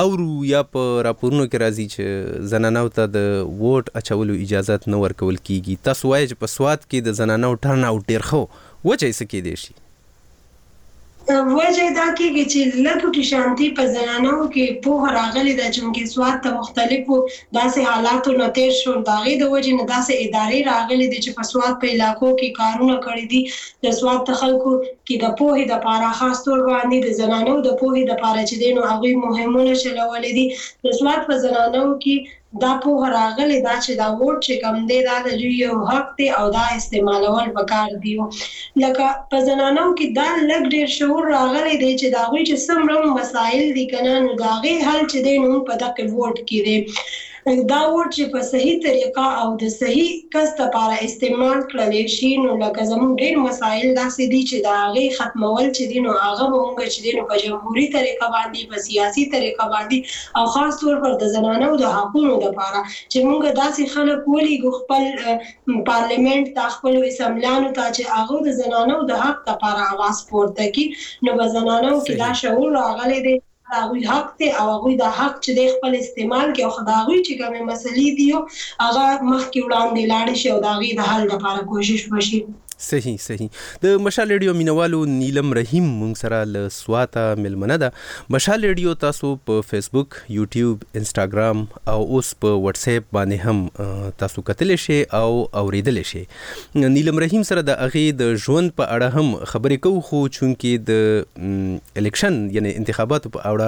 اورو یا په راپورونو کې راځي چې زنانو ته د ووټ اچولو اجازت نه ورکول کېږي. تاسو وایئ چې په سوات کې د زنانو ټرن آوټ ډېر ښه و، وجه یې څه کېدای شي؟ وجه یې دا کېږي چې لږ کې شانتي په زنانو کې پوهه راغلې ده، چونکې سوات د مختلفو داسې حالاتو نه تېر شول، د هغې د وجې نه داسې ادارې راغلې دي چې په سوات په علاقو کې کارونه کړي دي، د سوات د خلکو کې د پوهې د پاره خاص طور باندې د زنانو د پوهې د پاره چې دی نو هغوی مهمونه چلولې دي، د سوات په زنانو کې دا پوهه راغلې ده چې دا ووټ چې کوم دی دا د دوی یو حق دی او دا استعمالول پکار دیو لکه په زنانو کې دا لږ ډیر شعور راغلی دی چې د هغوی چې څومره هم مسایل دي کنه نو د هغې حل چې دی نو هم په دقې ووټ کې دی دا ووټ چې په صحیح طریقه او د صحیح کس لپاره استعمال کړل شي نو لکه زموږ ډیر مسایل داسې دي چې د هغې ختمول چې دی نو هغه به موږ چې دی نو په جمهوري طریقه باندې په سیاسي طریقه باندې او خاص طور پر د زنانو د حقونو لپاره چې مونږ داسې خلک ولیږو خپل پارلیمنټ ته خپلو اسمبلیانو ته چې هغه د زنانو د حق لپاره اواز پورته کړي نو به زنانو کې دا شعور راغلی دی دا غوی حق دی او غوی دا حق چې د خپل استعمال کې او خدا غوی چې کومه مسلې دی او هغه مخکې وړاندې لاړ شي او دا غي د حل لپاره کوشش وشي صحیح صحیح د مشال رېډیو مینوالو نیلم رحیم مونږ سره له سواته ملمنه ده مشال رېډیو تاسو په فیسبوک یوټیوب انسټاګرام او اوس په واتس اپ باندې هم تاسو کتلی شئ او اوریدلی شئ نیلم رحیم سره د هغې د ژوند په اړه هم خبرې کوو خو چونکې د الیکشن یعنی انتخاباتو په اړه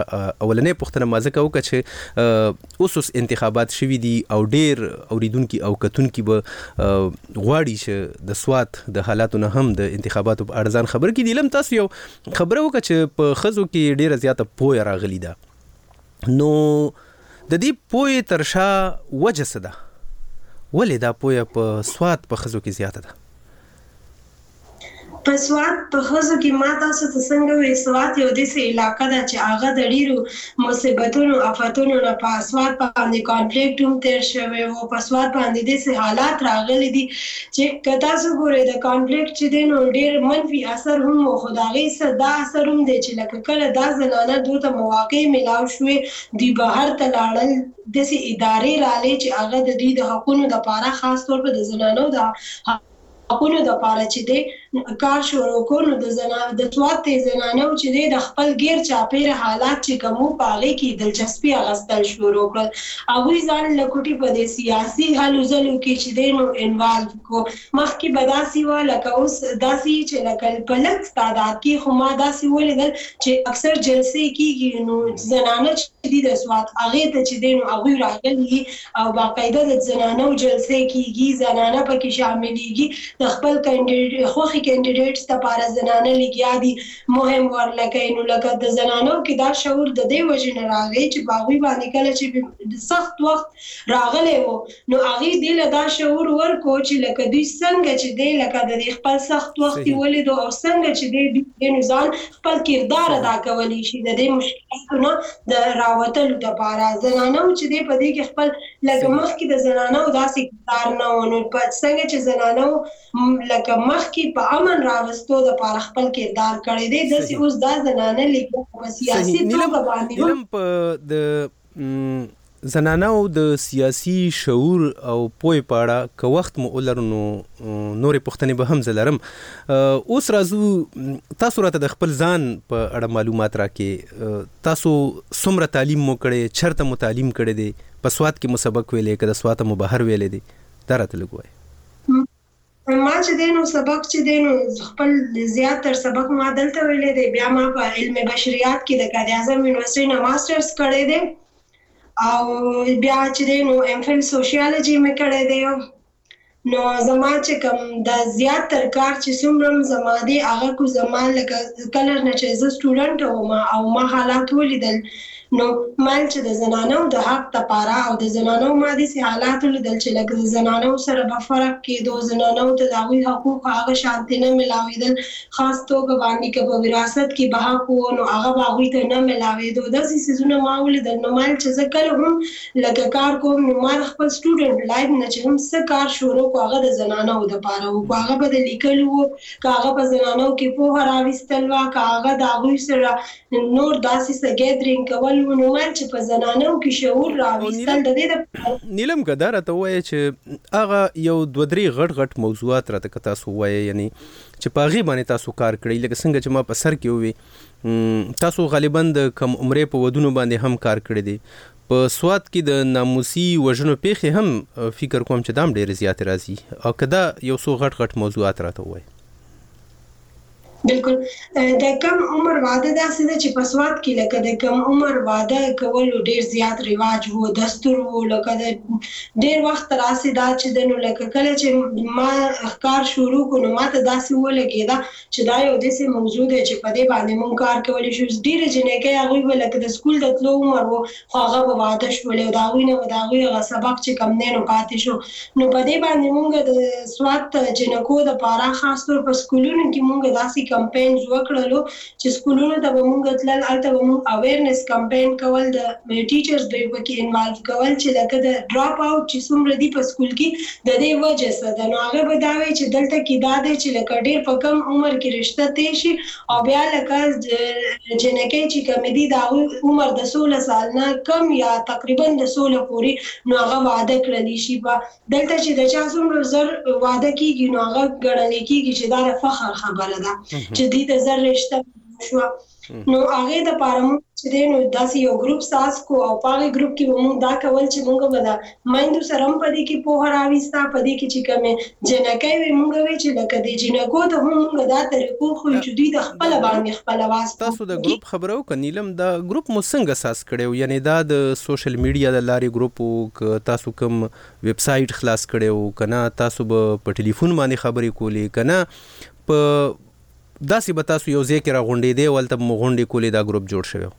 اولنې پوښتنه ما ځکه وکړه چې اوس اوس انتخابات شوي دي او ډېر اورېدونکي او کتونکي به غواړي چې د سوات د حالاتو نه هم د انتخاباتو په اړه ځان خبر کړي دي لم تاسو یو خبره وکړه چې په خزو کې ډېره زیاته پوهه راغلي ده نو د دې پوهې تر شا وجه څه ده ولې دا پوهه په سوات په خزو کې زیاته ده په سوات په ښځو کې ما تاسو ته څنګه وویل سوات یو داسې علاقه ده چې هغه د ډیرو مصیبتونو افتونو نه په سوات باندې کانفلیکټ هم تیر شوی وو په سوات باندې داسې حالات راغلي دي چې که تاسو ګورئ د کانفلیکټ چې دی نو ډیر منفي اثر هم وو خو د هغې څه دا اثر هم دی چې لکه کله دا زنانه دوی ته مواقع ملاو شوې دوی بهر ته لاړل داسې ادارې رالې چې هغه د دوی د حقونو لپاره خاص طور په د زنانو د حقونو لپاره چې دی کار شروع کو نو د د سوات ته زنانو چې دی د خپل غیر چاپیر حالات چې کوم په هغه کې دلچسپي اغستل شروع کړل هغوی ځان لکوټي په دې سیاسي هلو ځلو کې چې دی نو انوالو کو مخکې به داسې وه لکه اوس داسې چې لکه په لږ تعداد کې خو ما داسې ولیدل چې اکثر جلسې کیږي نو زنانه چې دي د سوات هغې ته چې دی نو هغوی راغلي او باقاعده د زنانو جلسې کیږي زنانه پکې شاملیږي د خپل خوښې کینډیډیټس لپاره زنانه لګیا دي مهم ورلکه نو لکه د زنانو کې دا شعور د دې وجې نه راغی چې په هغوی باندې کله چې سخت وخت راغلی و نو هغوی دې له دا شعور ورکړو چې لکه دوی څنګه چې دی لکه د دې خپل سخت وخت یې ولیدو او څنګه چې دی دوی ځینو ځان خپل کردار ادا کولی شي د دې مشکلاتو نه د راوتلو لپاره زنانه وو چې دی په دې کې خپل لکه مخکې د زنانه وو داسې کردار نه وو نو په څنګه چې زنانه وو لکه مخکې په امن راوستو لپاره خپل کردار کړی دی داسې اوس دا زنانه لیکو په سیاسي توګه باندې هم په د زناناو د سیاسي شعور او پوهې په اړه که وخت مو ولرو نو نورې پوښتنې به هم زه لرم. اوس راځو تاسو راته د خپل ځان په اړه معلومات راکې. تاسو څومره تعلیم مو کړی، چرته مو تعلیم کړی دی، په سوات کې مو سبق ویلی که د سواته مو بهر ویلی دی؟ دا راته لږ ووایه. ما چې دی نو سبق چې دی نو خپل زیات تر سبق ما دلته ویلې دی بیا ما په علم بشریات کې د قائد اعظم یونیورسيټي نه ماسترز کړی دی او بیا چې دی نو ایم فل سوشیالوجي مې کړی دی نو زما چې کوم د زیات تر کار چې څومره زما دی هغه کو زما لکه کلر نه چې زه سټوډنټ وم او ما حالات ولیدل نو مل چې د زنانو د حق د پاره او د زنانو ما داسې حالات ولیدل چې لکه د زنانو سره به فرق کیدو، زنانو ته د هغوی حقوق هغه شانتې نه ملاویدل، خاص توګه باندې که په وراثت کې به حق وو نو هغه به هغوی ته نه ملاویدو، داسې څیزونه ما ولیدل، نو مل چې زه کله هم لکه کار کوم نو ما د خپل سټوډنټ لایف نه چې هم څه کار شروع کړو هغه د زنانو د پاره وو، که هغه به د لیکلو وو، که هغه په زنانو کې پوهه راویستل وه، که هغه د هغوی سره نور داسې څه ګیدرینګ کول ونومل چې په زنانو کې شعور راویستل د دې لپاره وو. نیلم که دا راته ووایه چې هغه یو دوه درې غټ غټ موضوعات راته که تاسو ووایه یعنی چې په هغې باندې تاسو کار کړی لکه څنګه چې ما په سر کې ووی تاسو غالبا د کم عمرې په ودونو باندې هم کار کړی دی په سواد کې د ناموسي وژنو پیښې هم فکر کوم چې دام ډېر زیات راځي او کدا یو څو غټ غټ موضوعات راته وای بلکل د کم عمر واده داسې ده چې په سوات کې لکه د کم عمر واده کول ډیر زیات رواج وو دستور وو لکه د ډیر وخت راسې دا چې د نو لکه کله چې ما کار شروع کو نو ماته داسې ولګیدا چې دا یو داسې موضوع ده چې په دې باندې مونږ کار کولی شو ډیره جنکۍ هغوی به لکه د سکول د تلو عمر وو خو هغه به واده شولې او د هغوی نه به د هغوی هغه سبق چې کوم دی نو پاتې شو نو په دې باندې مونږ د سوات جنکو د پاره خاص طور په سکولونو کې مونږ داسې کمپینز وکړلو چې سکولونو ته به مونږ تلل هلته به مونږ اویرنس کمپین کول د ټیچرز به په کې انوالو کول چې لکه د ډراپ اوټ چې څومره دی په سکول کې د دې وجه څه ده نو هغه به دا وي چې دلته کې دا دی چې لکه ډیر په کم عمر کې رشته تیر شي او بیا لکه جنکۍ چې کمې دي د هغوی عمر د سوله سال نه کم یا تقریبا د سوله پورې نو هغه واده کړل شي په دلته چې د چا څومره زر واده کیږي نو هغه ګڼل کیږي چې دا فخر خبره ده چې دې ته زر رشتہ شو نو هغه د پاره موږ چې دی نو داسې یو ګروپ ساز کو او په هغه ګروپ کې موږ دا کول چې موږ به د میندو سره هم په دې کې پوه راويستا په دې کې چې کومه جنکې وي مونږ وی چې لکه دې جنکو ته هم مونږ دا طریقو خو چې دوی د خپل باندې خپل واس تاسو د ګروپ خبره وکړه نیلم دا ګروپ مو څنګه ساس کړو یعنی دا د سوشل میډیا د لارې ګروپ او تاسو کوم ویب سایټ خلاص کړو کنه تاسو به په ټلیفون باندې خبرې کولې کنه په داسې به تاسو یو ځای کې راغونډې دی ولته مغونډې کولې دا ګروپ جوړ شوی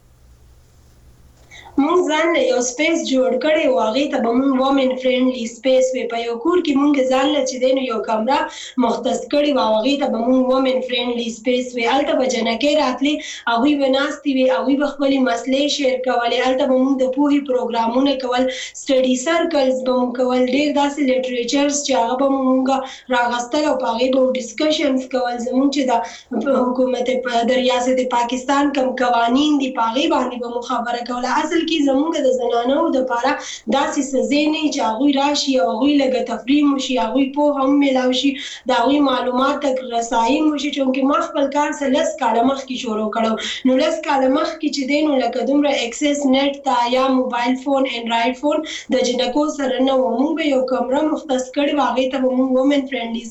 مونږ ځان له یو سپیس جوړ کړی وو هغی ته به مونږ وومین فرینډلی سپیس وی په یو کور کی مونږ ځان له چی دی نو یو کمره مختص کړی وه او هغی ته به مونږ وومین فرینډلی سپیس وی هلته به جنکی راتلی هغوی به ناستی وی هغوی به خپلی مسلی شیر کولی هلته به مونږ د پوهی پروګرامونه کول سټډی سرکلز به مو کول ډیر داسی لیټریچرز چی هغه به مو مونږ راغستل او په هغی به مو ډیسکشنز کول زمونږ چی د په حکومت په د ریاست پاکستان کم قوانین دی په هغه باندې به مو خبره کوله اصل کې زمونږ د زنانو د پاره داسې څه ځای نه وي چې هغوی راشي او هغوی لږه تفریح مو شي هغوی پوهه هم میلاو شي د هغوی معلومات تک رسایي مو شي چونکې ما خپل کار څه لس کاله مخکې شروع کړی و نو لس کاله مخکې چې دی نو لکه دومره اکسس نیټ ته یا موبایل فون انډرایډ فون د جینکو سره نه و مونږ به یو کمره مختص کړې وه هغې ته به مونږ وومن فرینډلي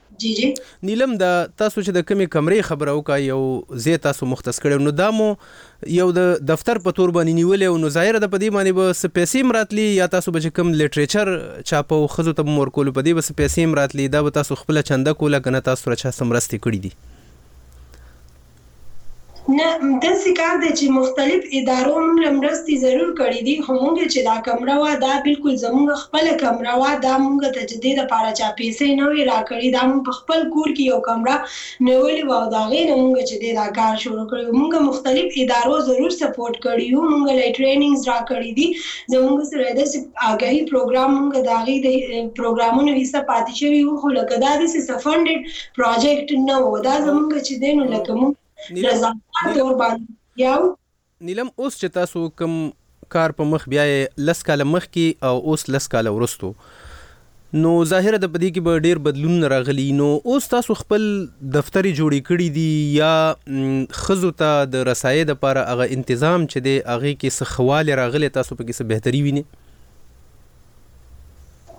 جی جی. نیلم دا تاسو چې د کومې کمرې خبره وکړه یو ځای تاسو مختص کړی نو دا مو یو د دفتر په تور باندې نیولې او نو ظاهره ده په دې باندې به څه پیسې هم راتلې یا تاسو به چې کوم لټریچر چاپه او ښځو ته به مو ورکولو په دې به څه پیسې هم راتلې دا به تاسو خپله چنده کوله که نه تاسو سره چا څه مرستې کړي دي؟ نه داسې کار دی چې مختلف ادارو موږ له مرستې ضرور کړې دي خو موږ چې دا کمره وه دا بلکل زموږ خپله کمره وه دا موږ ته چې دې لپاره چا پېسۍ نه وې راکړې دا موږ په خپل کور کې یو کمره نیولې وه او د هغې نه موږ چې دی دا کار شروع کړی وو موږ مختلف ادارو ضرور سپورټ کړي یو موږ له ټریننګز راکړي دي زموږ سره داسې اګاهي پروګرام موږ د هغې د پروګرامونو حصه پاتې شوي یو خو لکه دا داسې څه فنډډ پروجیکټ نه و دا زمونږ چې دی نو لکه مونږ رضا تور باندې یاو نیلم اوس چې تاسو کوم کار په مخ بیا لس کاله مخکې او اوس لس کاله وروسته نو ظاهر د پدې کې به ډیر بدلون راغلی نو اوس تاسو خپل دفتر جوړې کړې دي یا خزو ته د رسایې د لپاره هغه تنظیم چې دی هغه کې سخواله راغلی تاسو په کې څه بهتري ویني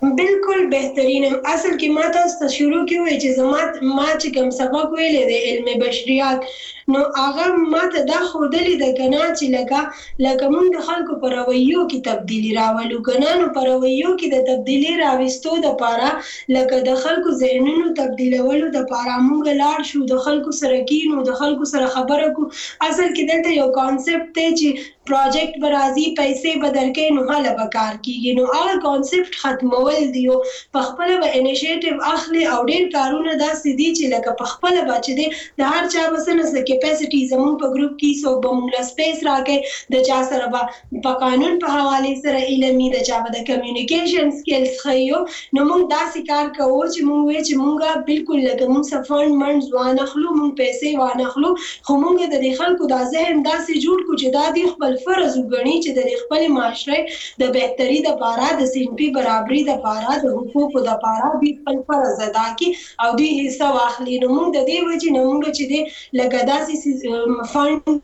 بلکل بهترین یم اصل کې ما تاسو ته شروع کې وې چې زما ما چې کوم سبق ویلې دی علم بشریات نو هغه ما ته دا خودلې ده کنه چې لکه لکه مونږ د خلکو په رویو کې تبدیلی راولو کنه نو په رویو کې د تبدیلی راوستو د پاره لکه د خلکو ذهنونو تبدیلولو د پاره مونږ لاړ شو د خلکو سره کینو د خلکو سره خبره کو اصل کې دلته یو کانسپټ دی چې پروجیکټ به راځی پیسی به درکی نو هله به کار کیږی نو هغه کانسیپټ ختمول دی او په خپله به انیشیټیو اخلی او ډیر کارونه داسی دی چی لکه په خپله به چی دی د هر چا به څه نه څه کیپسیټی زموږ په ګروپ کی څوک به موږ له سپیس راکی د چا سره به په قانون په حوالی سره علمی د چا به د کمیونیکیشن سکیلز ښه یو نو مونږ داسې کار کوو چې مونږ وې چې مونږ بلکل لکه مونږ څه فنډ منډز وانخلو مونږ پیسې وانخلو خو مونږ د دې خلکو دا ذهن داسې جوړ کړو چې دا دوی خپل فرض وګڼي چې د دې خپلې معاشرې د بهتري د پاره د صنفي برابري د پاره د حقوقو د پاره دوی خپل فرض ادا کړي او دوی حصه واخلي نو مونږ د دې وجې نه مونږ چې دې لکه داسې فنډ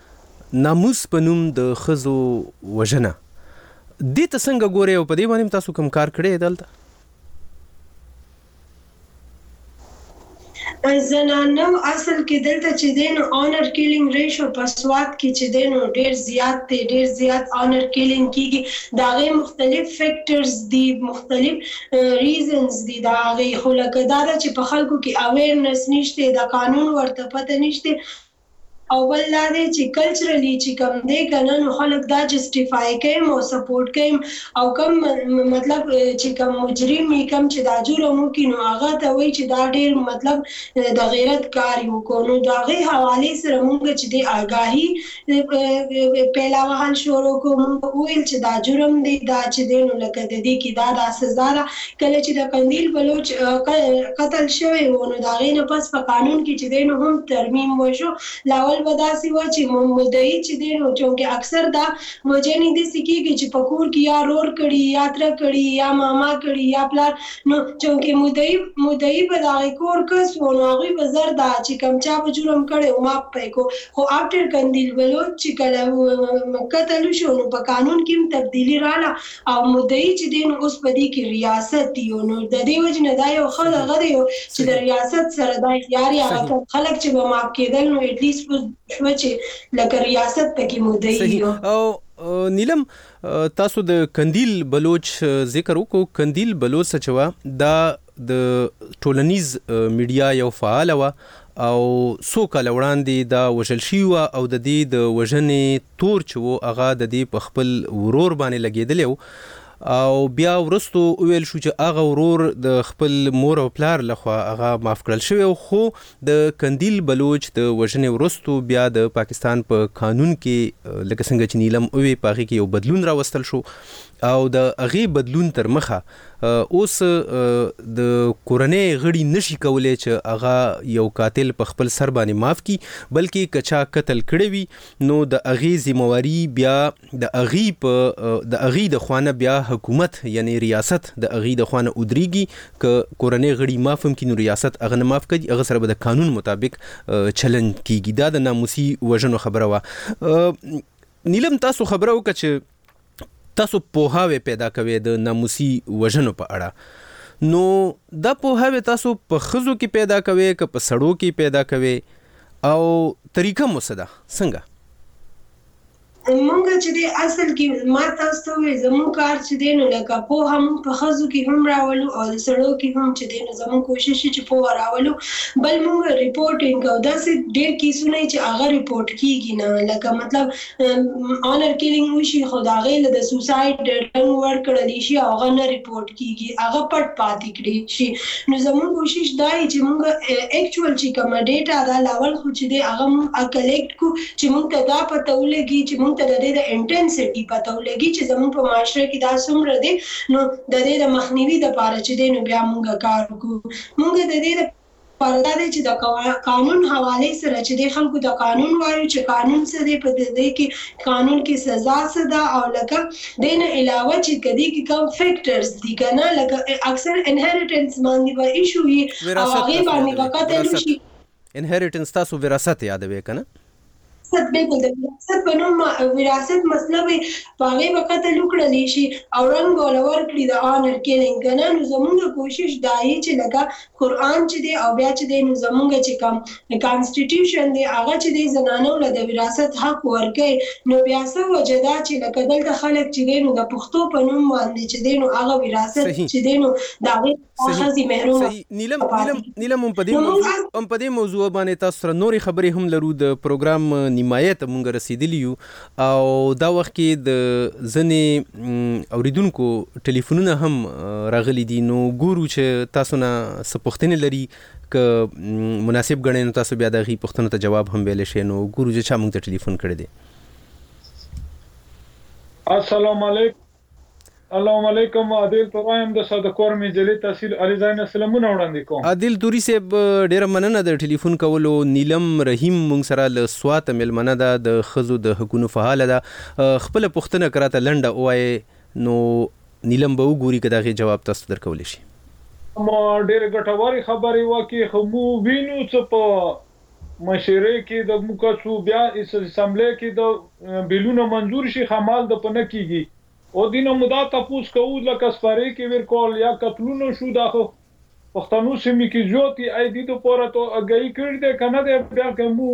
ناموس په نوم د ښځو وژنه دې ته څنګه ګورئ او په دې باندې هم تاسو کوم کار کړی دی دلته؟ زنانو اصل کې دلته چې دی نو آنر کیلینګ ریشو په سوات کې چې دی نو ډېر زیات دی، ډېر زیات آنر کیلینګ کېږي، د هغې مختلف فیکټرز دي، مختلف ریزنز دي د هغې، خو لکه دا ده چې په خلکو کې اویرنس نشته، د قانون ورته پته نشته، او بل دا دی چی کلچرلی چی کوم دی کنه نو خلک دا جسټیفای کیم او سپورټ کیم او کوم مطلب چی کوم مجرم وی کوم چی دا جرم وکی نو هغه ته وای چی دا ډیر مطلب د غیرت کار یو کو نو دا غی حوالی سره مونږ چی دی آګاهی پیلا وهل شروع کو مونږ ویل چی دا جرم دی دا چی دی نو لکه د دی کی دا دا سزا ده کله چې د قندیل بلوچ قتل شوی و نو د هغې نه پس په قانون کې چې دی نو هم ترمیم وشو لاول به داسې وه چې مدعی چې دی نو چونکه اکثر دا وجنې داسې کیږی چې په کور کې یا رور کړي یا تره کړي یا ماما کړي یا پلار نو چونکه مدعی مدعی به د هغې کور کس و نو هغوی به زر دا چې کوم چا به جرم کړی و معاف به یې کو خو افټر قندیل بلوچ چې کله قتل وشو نو په قانون کې هم تبدیلی راغله او مدعي چې دی نو اوس په دې کې ریاست دی او نو د دې وجې نه دا یو ښه دغه دی چې د ریاست سره دا اختیار یا هغه کم خلک چې به معاف کېدل نو اټلیسټ اوس شوه چې لکه ریاست پکې مدعي صحیح او نیلم تاسو د قندیل بلوچ ذکر وکړو قندیل بلوچ چې وه دا د ټولنیز میډیا یو فعاله وه او څو کاله وړاندې دا وژل شوي وه او د دې د وژنې تور چې وو هغه د دې په خپل ورور باندې لګېدلی و او بیا ورستو ویل شو چې هغه ورور د خپل مور او پلار لخوا هغه معاف کړل شوی خو د کندیل بلوچ د وژنې ورستو بیا د پاکستان په قانون کې لکه څنګه چې نیلم اوې پاغي کې یو بدلون راوستل شو او د هغې بدلون تر مخه اوس د کورنۍ غړي نشي کولای چې هغه یو قاتل په خپل سر باندې معاف کی بلکې کچا قتل کړی وي نو د هغې ذمہواری بیا د هغې په د هغې د خوانه بیا حکومت یعنی ریاست د هغې د خوانه ودریږي که کورنۍ غړي معاف هم کی نو ریاست هغه نه معاف کوي هغه سره به د قانون مطابق چلند کیږي دا د ناموسي وژنو خبره وه نیلم تاسو خبره وکړه چې تاسو پوهاوی پیدا کوی د ناموسی وژنو په اړه نو دا پوهاوی تاسو په خزو کې پیدا کوی که په سړو کې پیدا کوی او طریقه مو څه ده څنګه مونږ چې دی اصل کې ما تاسو ته وویل زموږ کار چې دی نو لکه پوهه مونږ په ښځو کې هم راولو او د سړو کې هم چې دی نو زموږ کوشش چې پوهه راولو بل مونږ رپورټینګ کوو داسې ډېر کیسونه چې هغه رپورټ کیږي نه لکه مطلب آنر کیلینګ وشي خو د هغې له د سوسايډ ډرنګ ورکړل شي او هغه نه رپورټ کیږي هغه پټ پاتې کړي شي نو زموږ کوشش دا یي چې موږ اکچوال چې کومه ډیټا ده لاول خو چې دی هغه موږ کلیکټ کو چې موږ ته دا پته ولګي چې موږ ته د دې د انټنسټي پته ولګي چې زموږ په معاشره کې دا څومره دی نو د دې د مخنیوي لپاره چې دی نو بیا موږ کار کو موږ د دې پر دا دی چې د قانون حوالې سره چې دی خلکو ته قانون وایو چې قانون څه دی په دی کې قانون کې سزا څه ده او لکه دی نه علاوه چې که دی کې کوم فکټرز دي که نه لکه اکثر انهریټنس باندې به ایشو وي او هغې باندې به قتل وشي. انهریټنس تاسو وراثت یادوې که نه؟ وراثت بالکل د وراثت په نوم وراثت مسله وي په هغه به قتل وکړل شي او رنګ ولا ورکړي د آنر کیلینګ کنه نو زمونږ کوشش دا یي چې لکه قران چې دی او بیا چې دی نو زمونږ چې کم کانسټیټیوشن دی هغه چې دی زنانو له د وراثت حق ورکړي نو بیا څه وجه دا چې لکه دلته خلک چې دی نو د پښتو په نوم باندې چې دی نو هغه وراثت چې دی نو دا صحیح صحیح نیلم نیلم نیلم هم په دې موضوع هم په دې موضوع باندې تاسو سره نورې خبرې هم لرو د پروګرام نیمایه ته مونږ رسیدلی یو او دا وخت کې د ځنې اوریدونکو ټلیفونونه هم راغلي دي نو ګورو چې تاسو نه سپوښتنې لري که مناسب غنئ نو تاسو بیا د غي پښتنو ته جواب هم ویل شئ نو ګورو چې چا مونږ ته ټلیفون کړی دی السلام علیکم اللهم علیکم عادل تورا یم د ساده کور مجلې تحصیل علي ځای نه سلامونه وړاندې کوم. عادل توري صیب ډیره مننه د ټلیفون کولو. نیلم رحیم مونږ سره له سواته میلمنه ده د ښځو د حقونو فعاله ده خپله پوښتنه که راته لنډه ووایې نو نیلم به وګوري که د هغې جواب تاسو ته درکولی شي. ډیرې ګټورې خبرې وکې خو موږ وینو څه په. مشرۍ کې د موکه څو بيا اسمبلۍ کې د بيلونه منظور شي خمال د په نه کيږي. او دی نه مو دا تپوس کوو لکه سپرې کې وير کول يا قتلونه شو دا خو پښتنو سيمې کې زيات دي اي دي د پاره تو اګاهي کړي دی که نه دی بيا که مو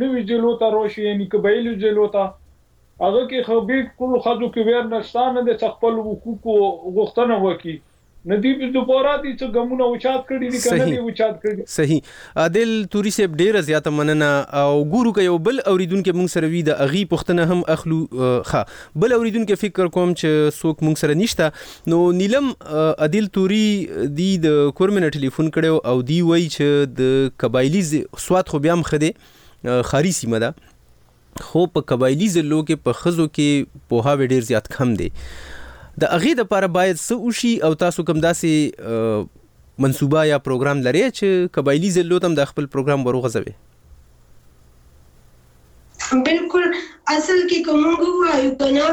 نوي ضلعو ته راشي يعني قبايلي ضلعو ته هغه کې خو بلکل ښځو کې وير نشته نه دی څه خپل حقوقو غوښتنه وکړي. نه دی دوباره دی څه ګمونه اوچات کړی دی کنه دی اوچات کړی صحیح عادل توری صاحب ډیره زیاته مننه او ګورو که یو بل اوریدونکو مونږ سره وی د اغي پښتنه هم اخلو ښه بل اوریدونکو فکر کوم چې څوک مونږ سره نشته نو نیلم عادل توری دی د کورمنه ټلیفون کړو او دی وای چې د قبایلی سواد خو بیا هم خده خاري سیمه ده خو په قبايلي ضلعو کې په ښځو کې پوهاوی ډېر زيات کم دی. د هغې لپاره بايد څه وشي او تاسو کوم داسې منصوبه يا پروګرام لرئ چې قبايلي ضلعو ته هم دا خپل پروګرام وروغځوي؟ بلکل اصل کې که موږ ووايو که نه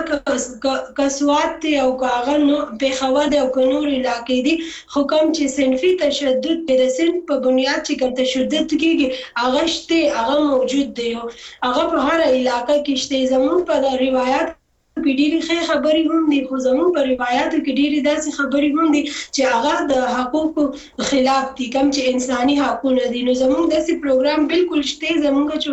که که سوات دی او که هغه نو پېښور دی او که نورې علاقې دي خو کوم چې صنفي تشدد دی د صنف په بنیاد چې کوم تشدد کیږي هغه شته هغه موجود دی او هغه په هره علاقه کې شته زموږ په روایاتو کې ډیرې ښې خبرې هم دي خو زموږ په روایاتو کې ډیرې داسې خبرې هم دي چې هغه د حقوقو خلاف دي کوم چې انساني حقونه دي نو زموږ داسې پروګرام بلکل شته زموږ چې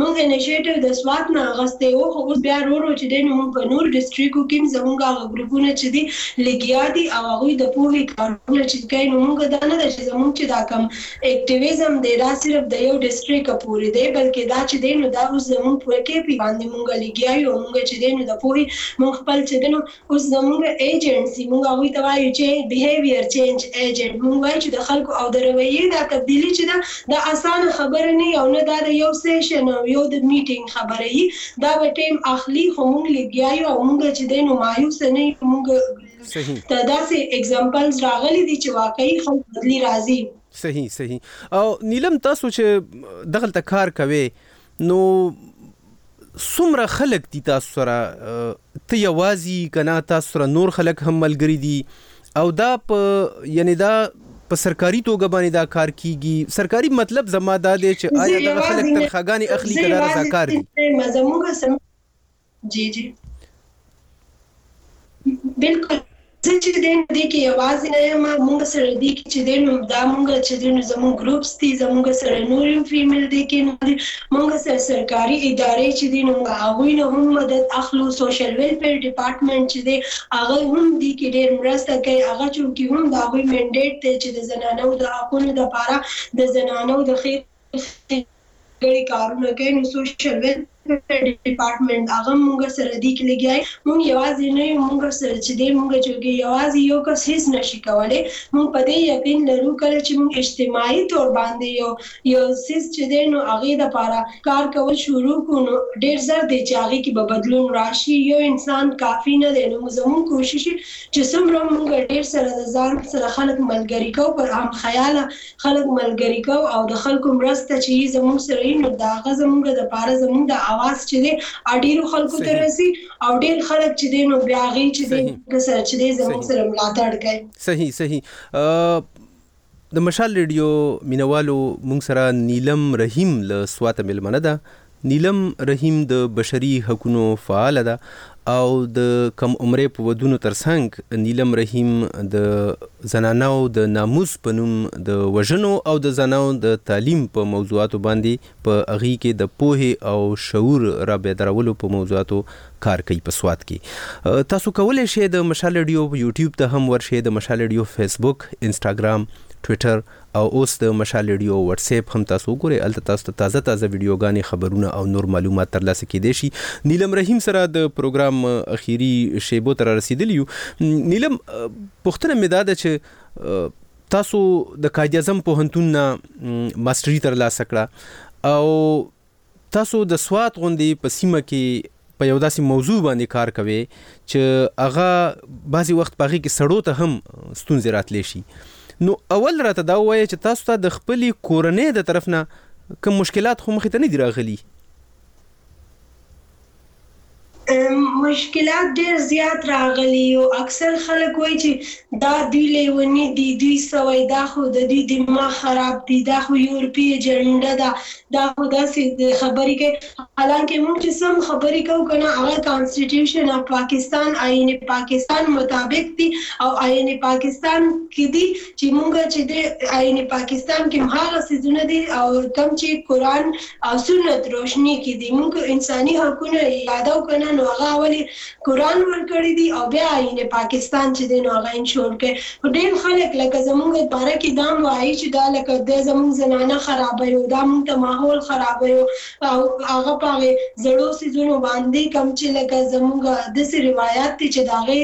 مونږ انیشیټیو د سوات نه اغستی ؤ خو اوس بیا رو رو چې دی نو مونږ په نور ډیسټریکو کیم زمونږ هغه ګروپونه چې دی لګیا دی او هغوی د پوهی کارونه چې کوی نو مونږ دا نه ده چې زمونږ چې دا کوم اکټیویزم دی دا صرف د یو ډیسټریکه پوری دی بلکه دا چې دی نو دا اوس زمونږ په کې پی باندی مونږ لګیا یو او مونږ چې دی نو د پوهی مونږ خپل چې دی نو اوس زموږ ایجنټسي موږ هغوی ته وایو چې بیهیویر چینج ایجنټ موږ وایو چې د خلکو او د رویې دا تبدیلي چې ده دا اسانه خبره نه او نه دا د یو سیشن او یو د میټینګ خبره یي دا به ټیم اخلي خو موږ لګیا یو او موږ چې دی نو مایوس نه یو موږ ته داسې اګزامپلز راغلي دي چې واقعي خلک بدلي راځي صحیح صحیح او نیلم تاسو چې دغلته کار کوي نو څومره خلک دي تاسو سره ته یوازې کنه تاسو سره نور خلک هم ملګری دي او دا په یعنی دا په سرکاري توګه باندې دا کار کیږي سرکاري مطلب زما دا دی چې آیا دا خلک تنخواګانې اخلي کله رضاکار دي زموږ جی جی بالکل زه چې دې دې کې یوازې نه یم مونږ سره دې کې چې دې نو دا مونږ چې دې نو زموږ ګروپس دي زموږ سره نور هم فیمیل دې کې نو دي مونږ سره سرکاري ادارې چې دې نو هغوی نه هم مدد اخلو سوشل ویلفیر ډپارټمنټ چې دې هغه هم دې کې ډېر مرسته کوي هغه چې هم د هغوی منډیټ دی چې د زنانو د حقونو لپاره د زنانو د خیر ښېګړې کارونه کوي نو سوشل ویلفیر ډیپارټمنټ هغه هم موږ سره دي کې لګیا یې موږ یوازې نه یو موږ سره چې دی موږ چونکې یوازې یو کس هیڅ نشي کولی موږ په دې یقین لرو کله چې موږ اجتماعي طور باندې یو یو څیز چې دی نو هغې لپاره کار کول شروع کړو نو ډیر زر دی چې هغې کې به بدلون راشي یو انسان کافي نه دی نو زموږ کوشش چې څومره موږ ډیر سره د ځان سره خلک ملګري کوو پر هم خیاله خلک ملګري کوو او د خلکو مرسته چې یې زموږ سره یې نو دا هغه زموږ د پاره زموږ د اواز چې دی اډیرو خلکو ته رسی او ډیر خلک چې دی نو بیا غي چې دی د سره چې دی زموږ سره ملاتړ کوي صحیح صحیح د مشال ریډیو مینوالو مونږ سره نیلم رحیم له سواته ملمنه ده نیلم رحیم د بشري حقونو فعاله ده او د کم عمرۍ په ودونو ترڅنګ نیلم رحیم د زنانو د ناموس په نوم د وژنو او د زنانو د تعلیم په موضوعاتو باندې په هغې کې د پوهې او شعور را بیدارولو په موضوعاتو کار کوي په سوات کې تاسو کولی شئ د مشال رډیو یوټیوب ته هم ورشئ د مشال رډیو فیسبوک انسټاګرام ټویټر او اوس د مشال ريډيو واټساپ هم تاسو وګورئ هلته تاسو ته تازه تازه ويډيوګانې خبرونه او نور معلومات ترلاسه کيدای شي نيلم رحيم سره د پروګرام اخيري شيبو ته رارسيدلي يو نيلم پوښتنه مې دا ده چې تاسو د قائد اعظم پوهنتون نه ماسټري ترلاسه کړه او تاسو د سوات غوندې په سیمه کې په یو داسې موضوع باندې کار کوي چې هغه بعضی وخت په هغه کې سړو ته هم ستونزې راتلی شي نو اول راته دا وایي چې تاسو ته د خپلې کورنۍ د طرف نه کوم مشکلات خو مخې ته نه دي راغلي مشکلات ډېر زیات راغلي او اکثر خلک وایي چې دا دوی لیوني دي، دوی څه وایي، دا خو د دوی دماغ خراب دي، دا خو یورپي اجنډا ده، دا خو داسې خبرې کوي، حالانکه موږ چې څه هم خبرې کوو که نه هغه کانسټیټیوشن اف پاکستان، آیین پاکستان، مطابق دي او آیین پاکستان کې دي. چی مونږ چی دی آینی پاکستان کی هم هغه سیزونه دی او کم چی قران او سنت روشنی کی دی مونږ انسانی حقونه یادو کنه نو هغه اولی قران ورکړی دی او بیا آینی پاکستان چی دی نو هغه انشور کړی خو ډیر خلک لکه زمونږ باره کی دا هم وایی چی دا لکه دا زمونږ زنانه خرابوی او دا مونږ ته ماحول خرابوی او هغه په هغه زړو څیزونو باندی کوم چی لکه زموږ دسی روایات دی چی د هغی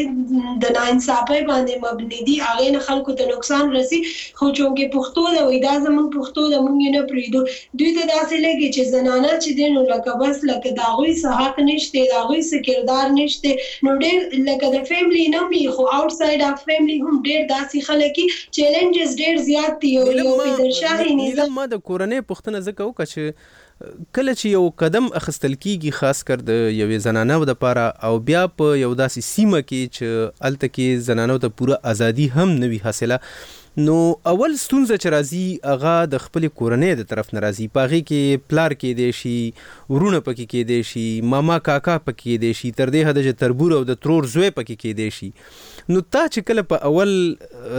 د نا انصافی باندی مبنی دی هغی نه خلکو ته نقصان رسی خو چونکی پښتو ده وایی دا زموږ پښتو ده موږ یی نه پریږدو دوی ته داسی لګی چی زنانه چی دی نو لکه بس لکه د هغوی څه حق نشته د هغوی څه کردار نشته نو ډیر لکه د فیملی نوم یی خو اوټ ساید اف فیملی هم ډیر داسی خلک یی چیلنجز ډیر زیات دی او یو پیدر شاهی نظام. نیلم ما د کورنۍ پوښتنه ځکه وکړه چې کله چې یو قدم اخیستل کیږي خاص کر د یوې زنانو لپاره او بیا په یو داسې سیمه کې چې هلته کې زنانو ته پوره ازادي هم نه وي حاصله نو اول ستونزه چې راځي هغه د خپلې کورنۍ د طرف نه راځي، په هغې کې پلار کېدای شي، وروڼه پکې کېدای شي، ماما کاکا پکې کېدای شي، تر دې حده چې تربور او د ترور زوی پکې کېدای شي. نو تا چې کله په اول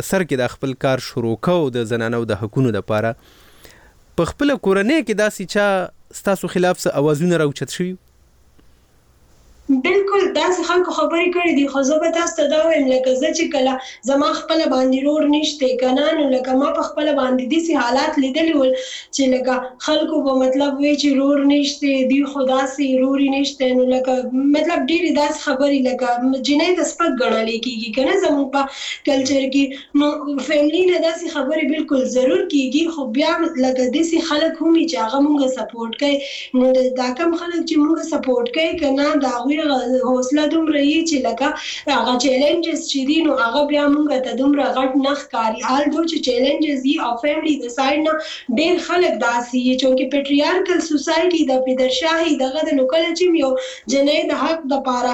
سر کې دا خپل کار شروع کاو د زنانو د حقونو لپاره، په خپله کورنۍ کې داسې چا ستاسو خلاف څه اوازونه راوچت شوي وو؟ بلکل داسی خلکو خبری کړی دی خو زه به تاسو ته دا ویم لکه زه چی کله زما خپله باندی رور نشته کنه نو لکه ما په خپله باندی دسی حالات لیدلی ول چی لکه خلکو به مطلب وی چی رور نشته دی خو داسی روری نشته نو لکه مطلب ډیری داسی خبری لکه جنۍ ته سپک ګڼلی کیږی کنه زموږ په کلچر کی فیملی نه داسی خبری بلکل ضرور کیږی خو بیا لکه دسی خلک هم وی چی هغه مونږ سپورټ کئ نو داکم خلک چی مونږ سپورټ کئ کنه دهغوی هغه حوصله دومره یی چی لکه هغه چیلنجز چی دی نو هغه بیا مونږ ته دومره غټ نه ښکاری آل دو چی چیلنجز یی او فیملی د سایډ نه ډیر خلک داسی یی چونکی پیټریارکل سوسایټی ده پیدرشاهی دغه ده نو کله چی هم یو جنی د حق دپاره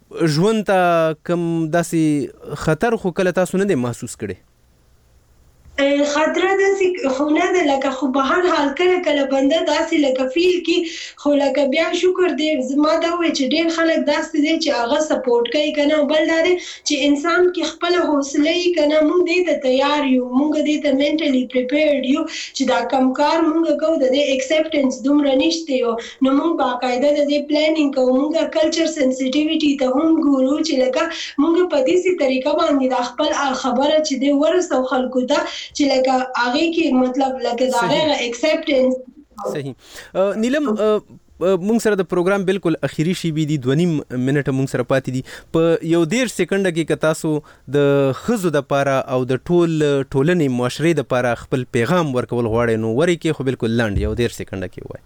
ژوند ته کوم داسې خطر خو کله تاسو نه دی محسوس کړی؟ خطره داسې خو نه ده لکه خو په هر حال کله کله بنده داسې لکه فیل کړي خو لکه بیا شکر دی ما ته وویل چې ډیر خلک داسې دی چې هغه سپورټ کوي کنه او بل دا دی چې انسان کې خپله حوصله وي کنه مونږ دې ته تیار یو مونږ دې ته مینټلي پریپیرډ یو چې دا کوم کار مونږ کوو ددې ایکسیپټنس دومره نشته او نو موږ باقاعده د دې پلانینګ کوو موږ کلچر سنسټیویټي ته هم ګورو چې لکه موږ په داسې طریقه باندې دا خپل خبره چې دی ورسو خلکو ته چې لکه هغه کې مطلب لکه دا غیر اکسپټنس صحیح نیلم مونږ سره د پروګرام بالکل اخیری شی بي دي 2 نیم منټه مونږ سره پاتې دي په یو ډیر سکند کې که تاسو د خزو د پاره او د ټول ټولنې معاشره د پاره خپل پیغام ورکول غواړئ نو وري کې خو بالکل لاند یو ډیر سکند کې وای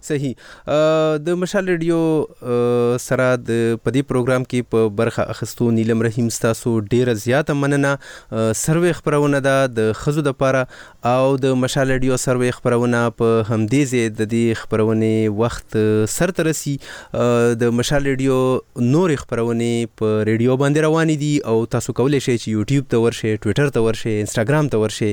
صحیح د مشال ریډیو سره د پدی پروګرام کې په برخه اخستو نیلم رحیم تاسو ډیره زیاته مننه سروي خبرونه ده د خزو د پاره او د مشال ریډیو سروي خبرونه په همدې زی د دې خبرونه وخت سر ترسي د مشال ریډیو نور خبرونه په ریډیو باندې روان دي او تاسو کولای شئ چې یوټیوب ته ورشئ ټوئیټر ته ورشئ انستګرام ته ورشئ